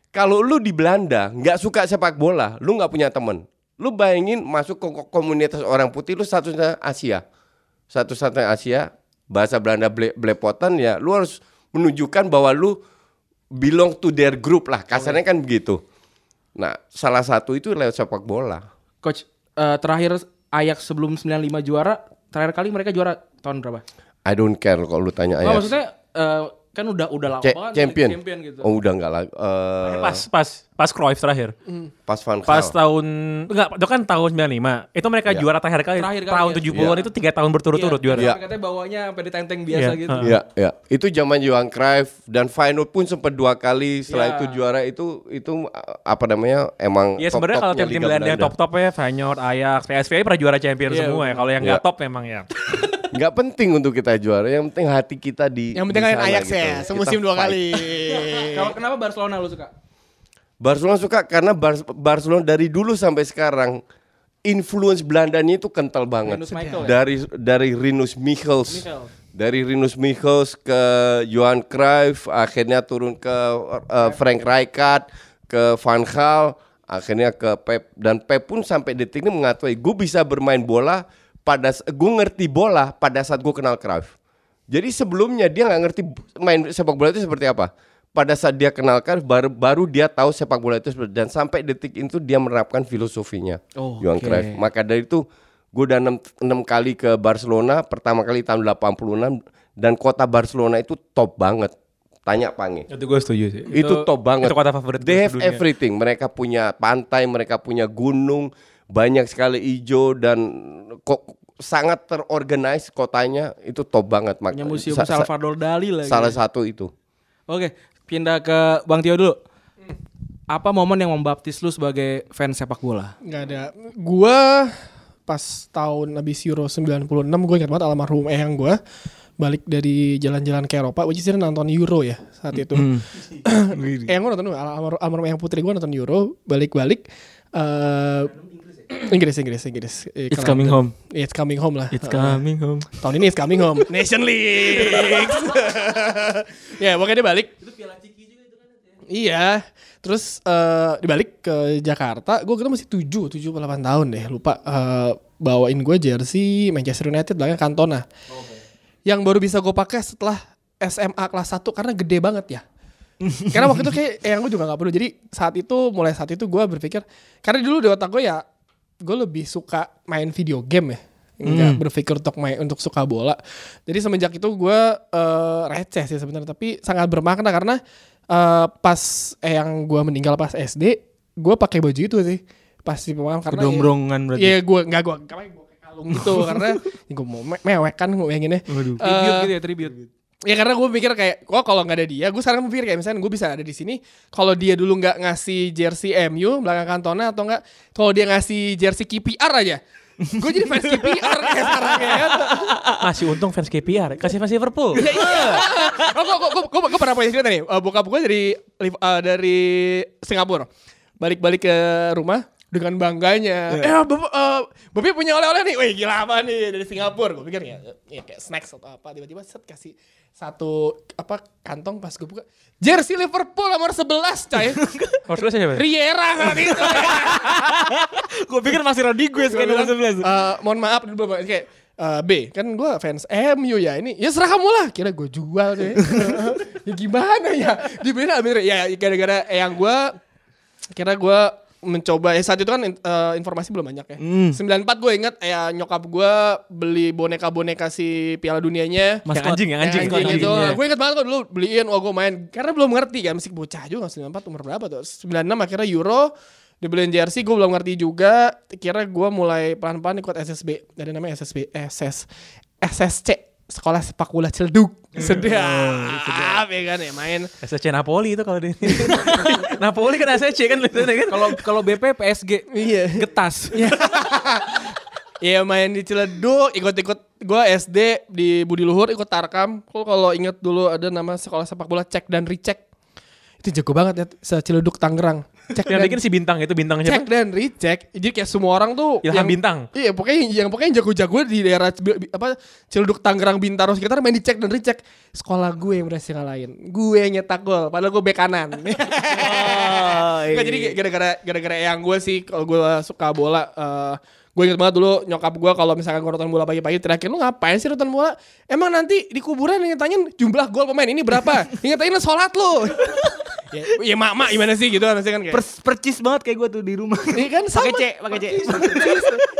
kalau lu di Belanda nggak suka sepak bola, lu nggak punya temen. Lu bayangin masuk ke ko- komunitas orang putih, lu satu-satunya Asia, satu-satunya Asia, bahasa Belanda ble- belepotan ya, lu harus menunjukkan bahwa lu belong to their group lah, kasarnya kan begitu. Nah, salah satu itu lewat sepak bola. Coach, eh, terakhir Ajax sebelum 95 juara, terakhir kali mereka juara tahun berapa? I don't care kalau lu tanya Oh, Ajax. maksudnya eh, kan udah udah lama Cha- banget champion. champion gitu. Oh, udah enggak lagi. Eh, Pas pas pas Cruyff terakhir. pas Van Gaal. Pas tahun enggak itu kan tahun 95. Itu mereka Ya. juara terakhir kali. Terakhir kali tahun ya. 70-an itu 3 tahun berturut-turut Iya, juara. Iya. Katanya bawanya sampai ditenteng biasa Iya, gitu. heeh. Ya, ya. Itu zaman Johan Cruyff dan Feyenoord pun sempat dua kali setelah Ya. itu juara itu itu uh, apa namanya? Emang Iya sebenarnya kalau top-topnya tim-tim Belanda yang top-top ya Feyenoord, Ajax, PSV pernah juara champion Iya, semua ya. Kalau yang nggak Iya. top memang ya. Nggak penting untuk kita juara, yang penting hati kita di Yang penting di kalian Ajax gitu. ya, Kita semusim dua fight. kali. Kalau kenapa Barcelona lu suka? Barcelona suka karena Bar- Barcelona dari dulu sampai sekarang influence Belandanya itu kental banget. Rinus Michel ya? Dari dari Rinus Michels. Michel. Dari Rinus Michels ke Johan Cruyff, akhirnya turun ke uh, Frank Rijkaard, ke Van Gaal, akhirnya ke Pep dan Pep pun sampai detik ini mengakui gue bisa bermain bola pada gue ngerti bola pada saat gue kenal Cruyff. Jadi sebelumnya dia nggak ngerti main sepak bola itu seperti apa. Pada saat dia kenal Cruyff baru baru dia tahu sepak bola itu seperti dan sampai detik itu dia menerapkan filosofinya Oh, Johan oke. Cruyff. Maka dari itu gue udah 6, kali ke Barcelona, pertama kali tahun 86 dan kota Barcelona itu top banget. Tanya Pange. Itu gue setuju sih. Itu, top banget. Itu kota favorit They have everything. Mereka punya pantai, mereka punya gunung, banyak sekali hijau dan kok sangat terorganize kotanya itu top banget. Mak- Punya museum sa- sa- Salvador Dali lagi. Salah satu itu. Oke, pindah ke Bang Tio dulu. Apa momen yang membaptis lu sebagai fans sepak bola? Nggak ada. Gua pas tahun habis Euro 96 gue ingat banget almarhum eyang gue balik dari jalan-jalan ke Eropa, which is dia nonton Euro ya saat itu. eyang gue nonton almarhum, almarhum eyang putri gue nonton Euro, balik-balik. eh Inggris, Inggris, Inggris. Eh, It's coming home. It's coming home lah. It's Heeh. coming home. Tahun ini it's coming home. Nation League. ya, pokoknya dia balik. Iya. Terus eh dibalik ke Jakarta, gue kira masih 7, 7 atau 8 tahun deh, lupa. Eh, bawain gue jersey Manchester United belakang Cantona. Yang baru bisa gue pakai setelah SMA kelas 1 karena gede banget ya. karena waktu itu kayak yang gue juga gak perlu. Jadi saat itu mulai saat itu gue berpikir karena dulu di otak gue ya gue lebih suka main video game ya. Enggak berpikir untuk main untuk suka bola. Jadi semenjak itu gue eh, receh sih sebenarnya tapi sangat bermakna karena eh, pas eh, yang gue meninggal pas SD gue pakai baju itu sih pas di pemakaman karena Kedombrongan berarti. Iya gue nggak gue nggak gue kalung gitu karena gue mau me- mewek kan gue pengennya. Waduh. Eh, Tribute gitu ya, tribute. Ya karena gue pikir kayak, oh kalau nggak ada dia, gue sekarang mikir kayak misalnya gue bisa ada di sini. Kalau dia dulu nggak ngasih jersey MU belakang kantona atau enggak, kalau dia ngasih jersey KPR aja, gue jadi fans KPR kayak sekarang ya. kan. Masih untung fans KPR, kasih fans Liverpool. oh, gue, gue, gue, gue pernah punya cerita nih. Uh, bokap gue dari uh, dari Singapura, balik-balik ke rumah dengan bangganya. Eh, bapak, uh, bapak punya oleh-oleh nih. Wih, gila apa nih dari Singapura? Gue pikir ya, ya kayak snacks atau apa. Tiba-tiba set kasih satu apa kantong pas gue buka jersey Liverpool nomor 11 coy Harus lu siapa? Riera kan itu Gue pikir masih Rodriguez kan nomor 11. Eh, mohon maaf dulu Bapak. kayak eh, B kan gue fans MU ya ini ya serah kamu lah kira gue jual deh ya gimana ya dibeli ambil ya gara-gara yang gue kira gue mencoba ya saat itu kan eh, informasi belum banyak ya. 94 gue ingat ya nyokap gue beli boneka-boneka si Piala Dunianya. Yang anjing, yang anjing. Yang anjing itu. Anjingnya. Gue inget banget kok dulu beliin oh gue main karena belum ngerti kan masih bocah juga 94 umur berapa tuh 96 akhirnya Euro dibeliin jersey gue belum ngerti juga kira gue mulai pelan-pelan ikut SSB dari namanya SSB SS SSC sekolah sepak bola Ciledug sedap ya kan ya main SSC Napoli itu kalau di Napoli kan SSC kan kan. Kalau kalau BP PSG iya getas. Iya main di Ciledug, ikut-ikut gue SD di Budi Luhur ikut Tarkam. Kok kalau inget dulu ada nama sekolah sepak bola cek dan recheck. Itu jago banget ya se Ciledug Tangerang. Cek Yang dan, bikin si bintang itu bintangnya cek dan recheck. Jadi kayak semua orang tuh Ilham Bintang. Iya, pokoknya yang pokoknya yang jago-jago di daerah apa Ciledug Tangerang Bintaro sekitar main di cek dan recheck. Sekolah gue yang berhasil ngalahin. Gue yang nyetak gol padahal gue bek kanan. Nggak, jadi gara-gara gara-gara yang gue sih kalau gue suka bola eh, gue inget banget dulu nyokap gue kalau misalkan gue nonton bola pagi-pagi terakhir lu ngapain sih nonton bola emang nanti di kuburan ingetannya jumlah gol pemain ini berapa ingetannya sholat lu ya, ya mak mak gimana sih gitu kan kan kayak Per- percis banget kayak gue tuh di rumah. Iya kan sama. Pakai C, pakai C.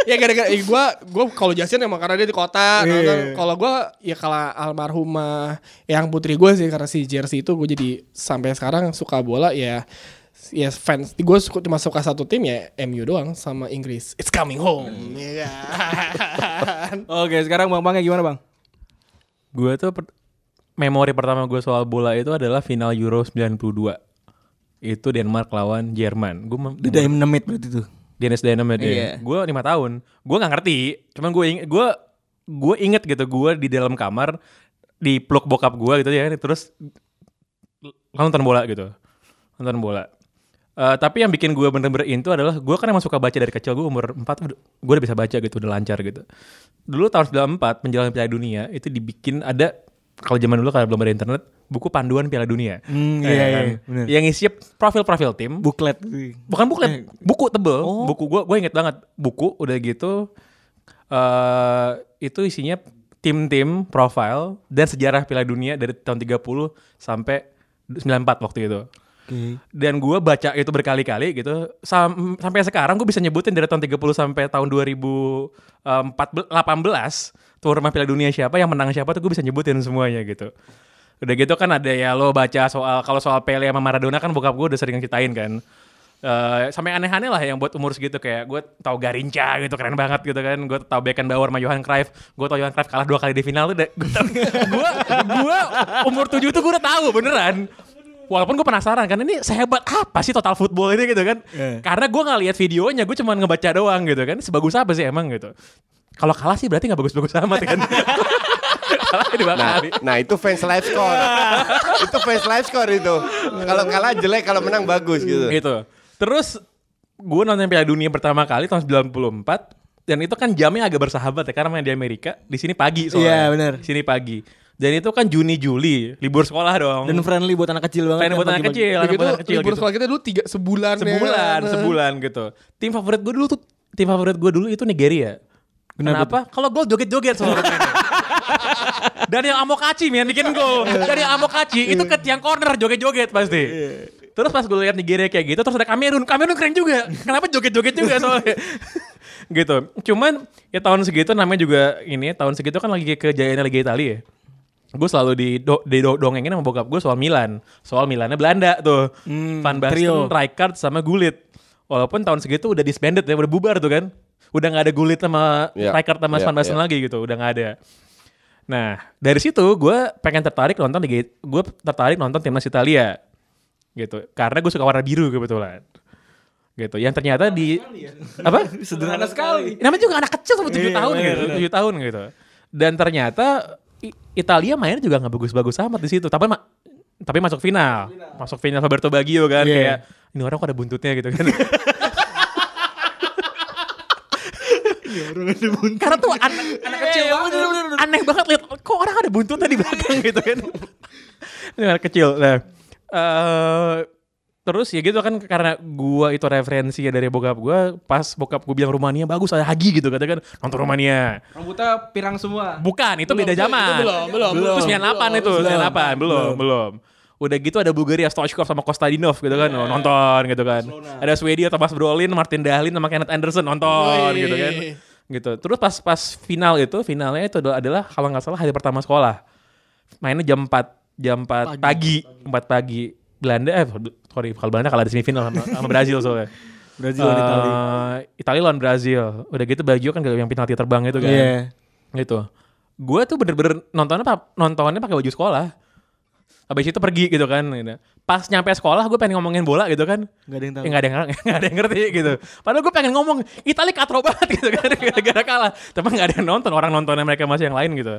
ya gara-gara eh, gue gue kalau Jasin emang karena dia di kota. nonton. Kalau gue ya kalau almarhumah yang putri gue sih karena si jersey itu gue jadi sampai sekarang suka bola ya ya fans gue suka cuma suka satu tim ya MU doang sama Inggris it's coming home ya kan Oke, sekarang Bang Bangnya gimana, Bang? Gue tuh per- memori pertama gue soal bola itu adalah final Euro 92. Itu Denmark lawan Jerman. Gue The Dynamite berarti tuh. Dennis Dynamite Iya. ya. Gue lima tahun. Gue nggak ngerti. Cuman gue inget, gue gue inget gitu. Gue di dalam kamar di peluk bokap gue gitu ya. Terus nonton bola gitu. Nonton bola. Eh, tapi yang bikin gue bener-bener into adalah gue kan emang suka baca dari kecil gue umur 4 gue udah bisa baca gitu udah lancar gitu. Dulu tahun 94 menjelang Piala Dunia itu dibikin ada kalau zaman dulu kalau belum ada internet buku panduan Piala Dunia. Ya iya, kan? iya, bener. yang isi profil-profil tim. Buklet. bukan buklet buku tebel. Buku gue gue inget banget buku udah gitu eh itu isinya tim-tim profile dan sejarah Piala Dunia dari tahun 30 sampai 94 waktu itu Oke. dan gue baca itu berkali-kali gitu. Sam- sampai sekarang gue bisa nyebutin dari tahun 30 sampai tahun 2018 tuan rumah Piala Dunia siapa yang menang siapa tuh gue bisa nyebutin semuanya gitu. Udah gitu kan ada ya lo baca soal kalau soal Pele sama Maradona kan bokap gue udah sering ceritain kan. Eh, sampai aneh-aneh lah yang buat umur segitu kayak gue tau Garinca gitu keren banget gitu kan. Gue tau Beckenbauer sama Johan Cruyff. Gue tau Johan Cruyff kalah dua kali di final tuh gue gue umur tujuh tuh gue udah tahu beneran Walaupun gue penasaran kan ini sehebat apa sih total football ini gitu kan? Karena gue nggak lihat videonya, gue cuma ngebaca doang gitu kan. Sebagus apa sih emang gitu? Kalau kalah sih berarti nggak bagus-bagus amat kan? Nah, nah itu fans live score. itu fans live score itu. Kalau kalah jelek, kalau menang bagus gitu. gitu. Terus gue nonton Piala Dunia pertama kali tahun 94 dan itu kan jamnya agak bersahabat ya karena main di Amerika, di sini pagi soalnya. Iya, benar. Di sini pagi. Dan itu kan Juni Juli, libur sekolah dong. Dan friendly buat anak kecil banget. Friendly kan, buat anak kecil, anak buat anak kecil libur gitu. sekolah kita dulu tiga sebulan ya sebulan, kan. sebulan gitu. Tim favorit gue dulu tuh, tim favorit gue dulu itu Nigeria. Kenapa? Kalau gol joget-joget soalnya. Daniel Amokachi men bikin gol. Daniel Amokachi itu ke tiang corner joget-joget pasti. Terus pas gue lihat Nigeria kayak gitu, terus ada Kamerun. Kamerun keren juga. Kenapa joget-joget juga soalnya? gitu. Cuman ya tahun segitu namanya juga ini tahun segitu kan lagi kejayaannya Liga Italia ya. Gue selalu di, do, di do, dongengin sama bokap gue soal Milan. Soal Milannya Belanda tuh. Van Basten, Rijkaard sama Gullit. Walaupun tahun segitu udah disbanded ya, udah bubar tuh kan. Udah nggak ada Gullit sama Iya, Rijkaard sama iya, Van Basten iya. lagi gitu, udah nggak ada. Nah, dari situ gue pengen tertarik nonton Liga gue tertarik nonton timnas Italia. Gitu. Karena gue suka warna biru kebetulan. Gitu. Yang ternyata di apa? Sederhana sekali. Namanya juga anak kecil sama 7 Iya, tahun bener, gitu, 7 tahun gitu. Dan ternyata Italia mainnya juga nggak bagus-bagus amat di situ. Tapi ma- tapi masuk final. Masuk final Roberto Baggio kan Iya. kayak ini orang kok ada buntutnya gitu kan. Karena tuh anak, anak kecil aneh banget lihat kok orang ada buntutnya di belakang gitu kan. Ini anak kecil. Nah, eh terus ya gitu kan karena gua itu referensi ya dari bokap gua pas bokap gua bilang Rumania bagus ada Hagi gitu katakan nonton Rumania. Rambutnya pirang semua. Bukan, itu beda zaman. itu belum, belum, belum. Itu 98 itu, 98, belum, belum. Udah gitu ada Bulgaria Stoichkov sama Kostadinov gitu kan, oh, nonton gitu kan. Ada Swedia Thomas Brolin, Martin Dahlin sama Kenneth Anderson nonton Wih. gitu kan. Gitu. Terus pas pas final itu, finalnya itu adalah, kalau nggak salah hari pertama sekolah. Mainnya jam 4 jam 4 pagi, 4 pagi. Belanda eh sorry, kalau Belanda kalah di semifinal sama, sama Brazil soalnya. Brazil lawan Itali. Eh, Italia lawan Brazil. Udah gitu Baggio kan yang penalti terbang itu kan Iya. gitu. Gue tuh bener-bener nontonnya nontonnya pakai baju sekolah. Habis itu pergi gitu kan. Gitu. Pas nyampe sekolah gue pengen ngomongin bola gitu kan. Gak ada yang tahu. Ya nggak ada yang nggak ada yang ngerti gitu. Padahal gue pengen ngomong Itali katro banget gitu kan gara-gara kalah. Tapi nggak ada yang nonton. Orang nontonnya mereka masih yang lain gitu.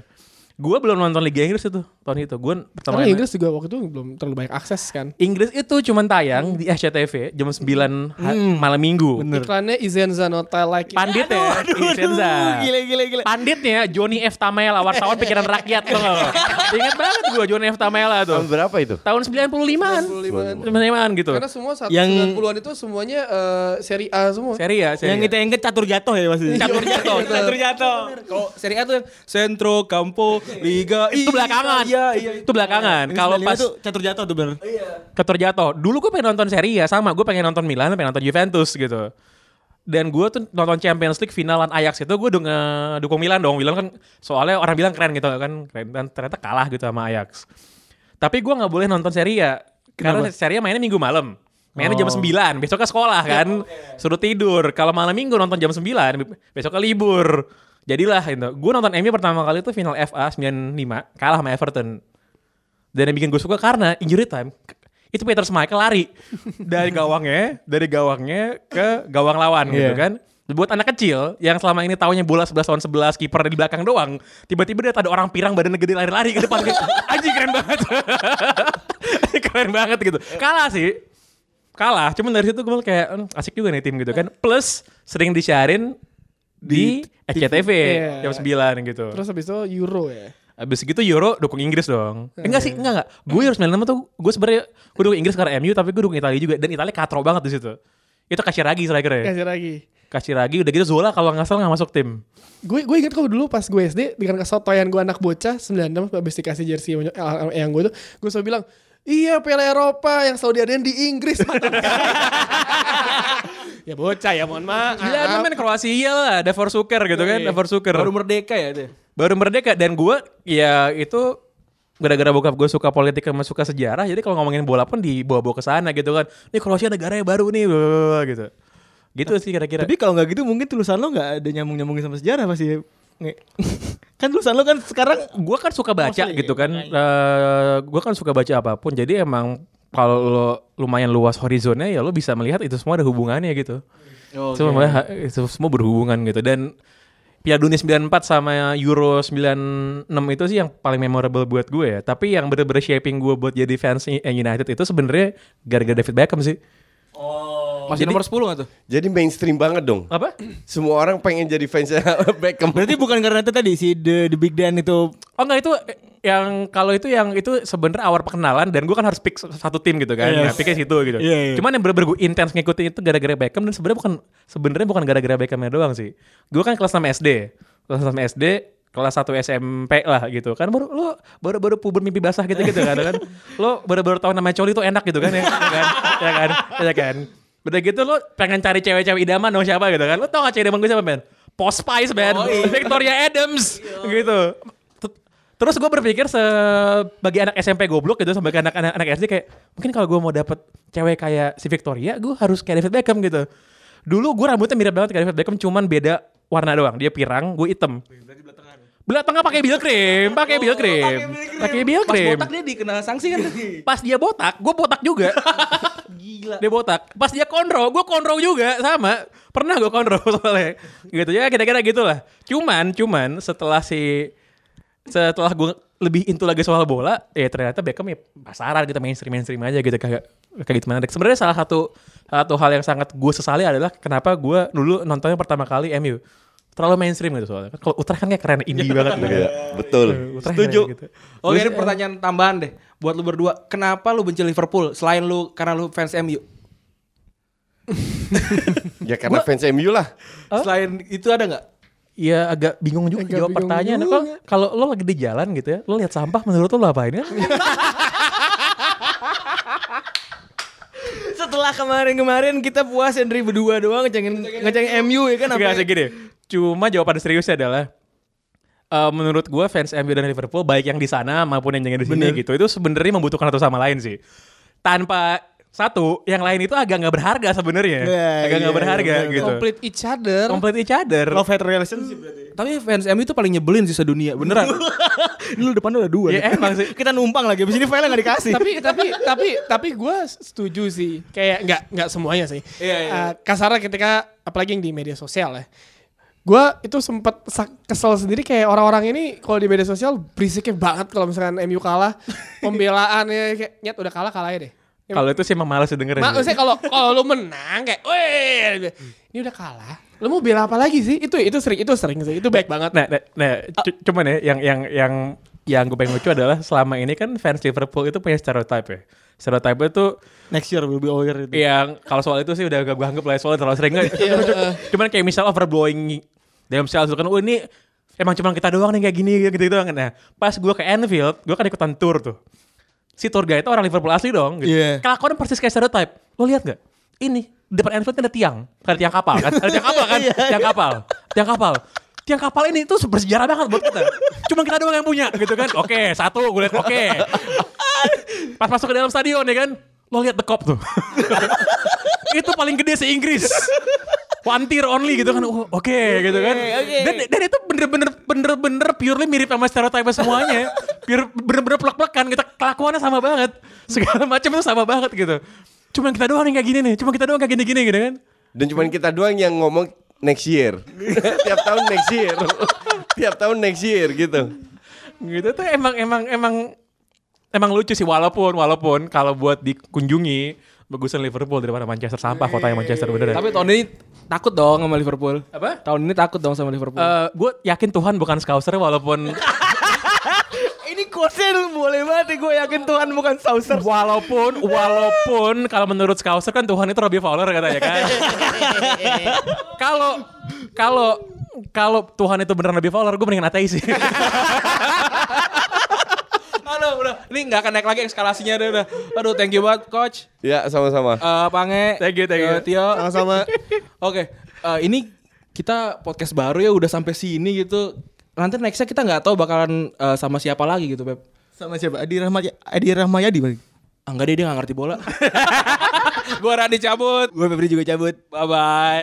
Gue belum nonton Liga Inggris itu tahun itu. Gue pertama Karena Inggris juga waktu itu belum terlalu banyak akses kan. Inggris itu cuman tayang di SCTV jam 9 ha- malam minggu. Iklannya Izenza Nota Like It. Pandit ya, Vincenza. Gila gila gila. Panditnya Johnny F. Tamela, wartawan pikiran rakyat tuh. Ingat banget gue Johnny F. Tamela tuh. Tahun berapa itu? Tahun 95-an. 95-an. 95-an gitu. Karena semua saat Yang- 90-an itu semuanya eh, seri A semua. Seri ya, seri. Yang kita inget catur jatuh ya pasti. Catur jatuh. Catur jatuh. Kalau Serie A tuh Centro, Campo, Liga itu belakangan. Iya, iya. Itu belakangan. Kalau pas tuh catur jatuh tuh bener. ketur jatuh. Dulu gue pengen nonton seri ya sama. Gue pengen nonton Milan, pengen nonton Juventus gitu. Dan gue tuh nonton Champions League finalan Ajax itu gue dong dukung Milan dong. Milan kan soalnya orang bilang keren gitu kan, keren dan ternyata kalah gitu sama Ajax. Tapi gue nggak boleh nonton seri ya karena seri mainnya minggu malam. Mainnya jam 9, besoknya sekolah kan. Suruh tidur. Kalau malam minggu nonton jam 9, besoknya libur. Jadilah itu. Gue nonton MU pertama kali itu final FA 95, kalah sama Everton. Dan yang bikin gue suka karena injury time itu Peter Schmeichel lari dari gawangnya, dari gawangnya ke gawang lawan gitu Iya. kan. Buat anak kecil yang selama ini taunya bola 11 lawan 11 kiper di belakang doang, tiba-tiba dia ada orang pirang badannya gede lari-lari ke depan. Kayak, Anjing keren banget. keren banget gitu. Kalah sih. Kalah, cuman dari situ gue kayak "Hmm, asik juga nih tim gitu kan. Plus sering disiarin di, SCTV Iya. jam 9 gitu. Terus habis itu Euro ya. Abis gitu Euro dukung Inggris dong. Eh, enggak sih, enggak enggak. Gue Euro 96 tuh gue sebenarnya gue dukung Inggris karena MU tapi gue dukung Italia juga dan Italia katro banget di situ. Itu Casiraghi striker ya. Kasih lagi. Casiraghi udah gitu Zola kalau nggak salah nggak masuk tim. Gue gue ingat kok dulu pas gue SD dengan kesotoyan gue anak bocah 96 habis dikasih jersey yang- yang gue tuh gue selalu bilang Iya Piala Eropa yang selalu diadain di Inggris Ya bocah ya mohon maaf Gila itu main Kroasia lah, Davor Suker gitu kan, Davor Suker. Baru merdeka ya itu. Baru merdeka dan gue ya itu gara-gara bokap gue suka politik sama suka sejarah jadi kalau ngomongin bola pun dibawa-bawa ke sana gitu kan ini Kroasia negaranya baru nih gitu gitu sih kira-kira Tapi kalau nggak gitu mungkin tulisan lo nggak ada nyambung nyambungin sama sejarah pasti. Nge- kan tulisan lo kan sekarang gue kan suka baca Mostly, gitu kan. iya. gue kan suka baca apa pun. Jadi emang kalau lo lumayan luas horizonnya ya lo bisa melihat itu semua ada hubungannya gitu. Semua melihat- itu semua berhubungan gitu dan Piala Dunia 94 sama Euro 96 itu sih yang paling memorable buat gue ya. Tapi yang bener-bener shaping gue buat jadi fans United itu sebenarnya gara-gara David Beckham sih. Masih nomor 10 gak tuh? Jadi mainstream banget dong. Apa? Semua orang pengen jadi fansnya Beckham. Berarti bukan karena itu tadi si The, the Big Dan itu Oh enggak itu yang kalau itu yang itu sebenarnya awal perkenalan dan gue kan harus pick satu tim gitu kan. Ya, Yes. picknya situ gitu. Iya, iya. Cuman yang bener-bener gue intens ngikutin itu gara-gara Beckham dan sebenarnya bukan sebenarnya bukan gara-gara Beckhamnya doang sih. Gue kan kelas 6 SD. Kelas 6 SD, kelas 1 SMP lah gitu kan baru lo baru baru puber mimpi basah gitu gitu kan kan lo baru baru tahu namanya coli itu enak gitu kan ya, ya kan ya kan ya kan udah gitu lo pengen cari cewek-cewek idaman dong siapa gitu kan? Lo tau gak cewek idaman gue siapa men? Post Spice man Victoria Adams. Gitu. T- Terus gue berpikir sebagai anak SMP goblok gitu sebagai anak anak, anak SD kayak mungkin kalau gue mau dapet cewek kayak si Victoria gue harus kayak David Beckham gitu. Dulu gue rambutnya mirip banget kayak David Beckham cuman beda warna doang. Dia pirang, gue hitam. Belah tengah pakai bill cream, pakai bill cream, pakai bill Pas botak dia dikena sanksi kan? Pas dia botak, gue botak juga. Gila. Dia botak. Pas dia konro, gue konro juga sama. Pernah gue konro soalnya. Gitu ya kira-kira gitulah. Cuman, cuman setelah si setelah gue lebih into lagi soal bola, ya ternyata Beckham ya pasaran gitu mainstream mainstream aja gitu kayak kayak gitu mana. Sebenarnya salah satu satu hal yang sangat gue sesali adalah kenapa gue dulu nontonnya pertama kali MU terlalu mainstream gitu soalnya. Kalau Utrecht kan kayak keren indie banget gitu. Iya, betul. Utrecht Setuju. gitu. Oke, ini pertanyaan tambahan deh buat lu berdua. Kenapa lu benci Liverpool selain lu karena lu fans MU? Ya karena fans MU lah. Selain itu ada nggak? Iya agak bingung juga Agak jawab bingung pertanyaan. Kalau kalau lo lagi di jalan gitu ya, lo lihat sampah menurut lo, lo apain ya? setelah kemarin-kemarin kita puas Henry berdua doang ngecengin ngecengin MU ya kan apa sih gini. Cuma jawaban seriusnya adalah eh, menurut gua fans MU dan Liverpool baik yang di sana maupun yang di sini gitu itu sebenarnya membutuhkan satu sama lain sih. Tanpa satu, yang lain itu agak nggak berharga sebenarnya. Iya, agak nggak iya, berharga iya, gitu. Complete each other. Complete each other. love hate relationship berarti Tapi fans MU itu paling nyebelin sih sedunia, beneran. lu depannya udah dua Ya nih. emang sih. kita numpang lagi abis ini file nggak dikasih tapi tapi tapi tapi gue setuju sih kayak nggak nggak semuanya sih Iya, iya. Eh, kasarnya ketika apalagi yang di media sosial ya gue itu sempet sak- kesel sendiri kayak orang-orang ini kalau di media sosial berisiknya banget kalau misalkan MU kalah pembelaannya kayak nyet udah kalah kalah aja deh Kalau itu sih emang males dengerin. Maksudnya kalau kalau lu menang kayak, weh, ini udah kalah. Lu mau bela apa lagi sih? Itu itu sering itu sering sih. Itu baik banget. Nah, nah, nah, cu- cuman ya yang yang yang yang gue pengen lucu adalah selama ini kan fans Liverpool itu punya stereotype ya. Stereotype itu next year will be over itu yang kalau soal itu sih udah gak gue anggap lah soalnya terlalu sering cuman kayak misal overblowing dalam sales itu kan oh ini emang cuma kita doang nih kayak gini gitu gitu doang nah pas gue ke Anfield gue kan ikutan tour tuh si tour guide itu orang Liverpool asli dong gitu. Iya. kelakuan persis kayak stereotype. Lo lihat gak ini di depan Anfield ada tiang. Ada tiang kapal kan? Ada tiang kapal kan? Tiang kapal. Tiang kapal. Tiang kapal ini tuh bersejarah banget buat kita. Cuma kita doang yang punya gitu kan? Oke satu gue lihat oke. Pas masuk ke dalam stadion ya kan? Lo lihat the cop tuh. Itu paling gede se Inggris one tier only gitu kan. Oh, oke gitu kan. dan dan itu bener-bener bener-bener purely mirip sama stereotype semuanya. Pure, bener-bener plek-plekan kita kelakuannya sama banget. Segala macam itu sama banget gitu. Cuma kita doang yang kayak gini nih cuma kita doang kayak gini-gini gitu kan. Dan cuman kita doang yang ngomong next year. Tiap tahun next year. Tiap tahun next year gitu. gitu tuh emang emang emang emang lucu sih. Walaupun walaupun kalau buat dikunjungi bagusan Liverpool daripada Manchester sampah kotanya Manchester beneran. Tapi tahun ini takut dong sama Liverpool. Apa? Tahun ini takut dong sama Liverpool. gue yakin Tuhan bukan scouser walaupun ini quotesnya boleh banget gue yakin Tuhan bukan saucer walaupun walaupun kalau menurut scouser kan Tuhan itu Robbie Fowler katanya kan. Kalau kalau kalau Tuhan itu beneran Robbie Fowler gue mendingan ateis sih. Udah. Ini nggak akan naik lagi eskalasinya deh udah. Aduh, thank you banget coach. Ya sama-sama. Eh, Pange. Thank you, thank you. eh, Tio. Sama-sama. Oke, eh, ini kita podcast baru ya udah sampai sini gitu. Nanti nextnya kita nggak tahu bakalan eh, sama siapa lagi gitu, Beb. sama siapa Adi Rahmat Adi Rahmayadi bang Ah, enggak deh, dia nggak ngerti bola. Gua Radi cabut. gue Febri juga cabut Bye-bye.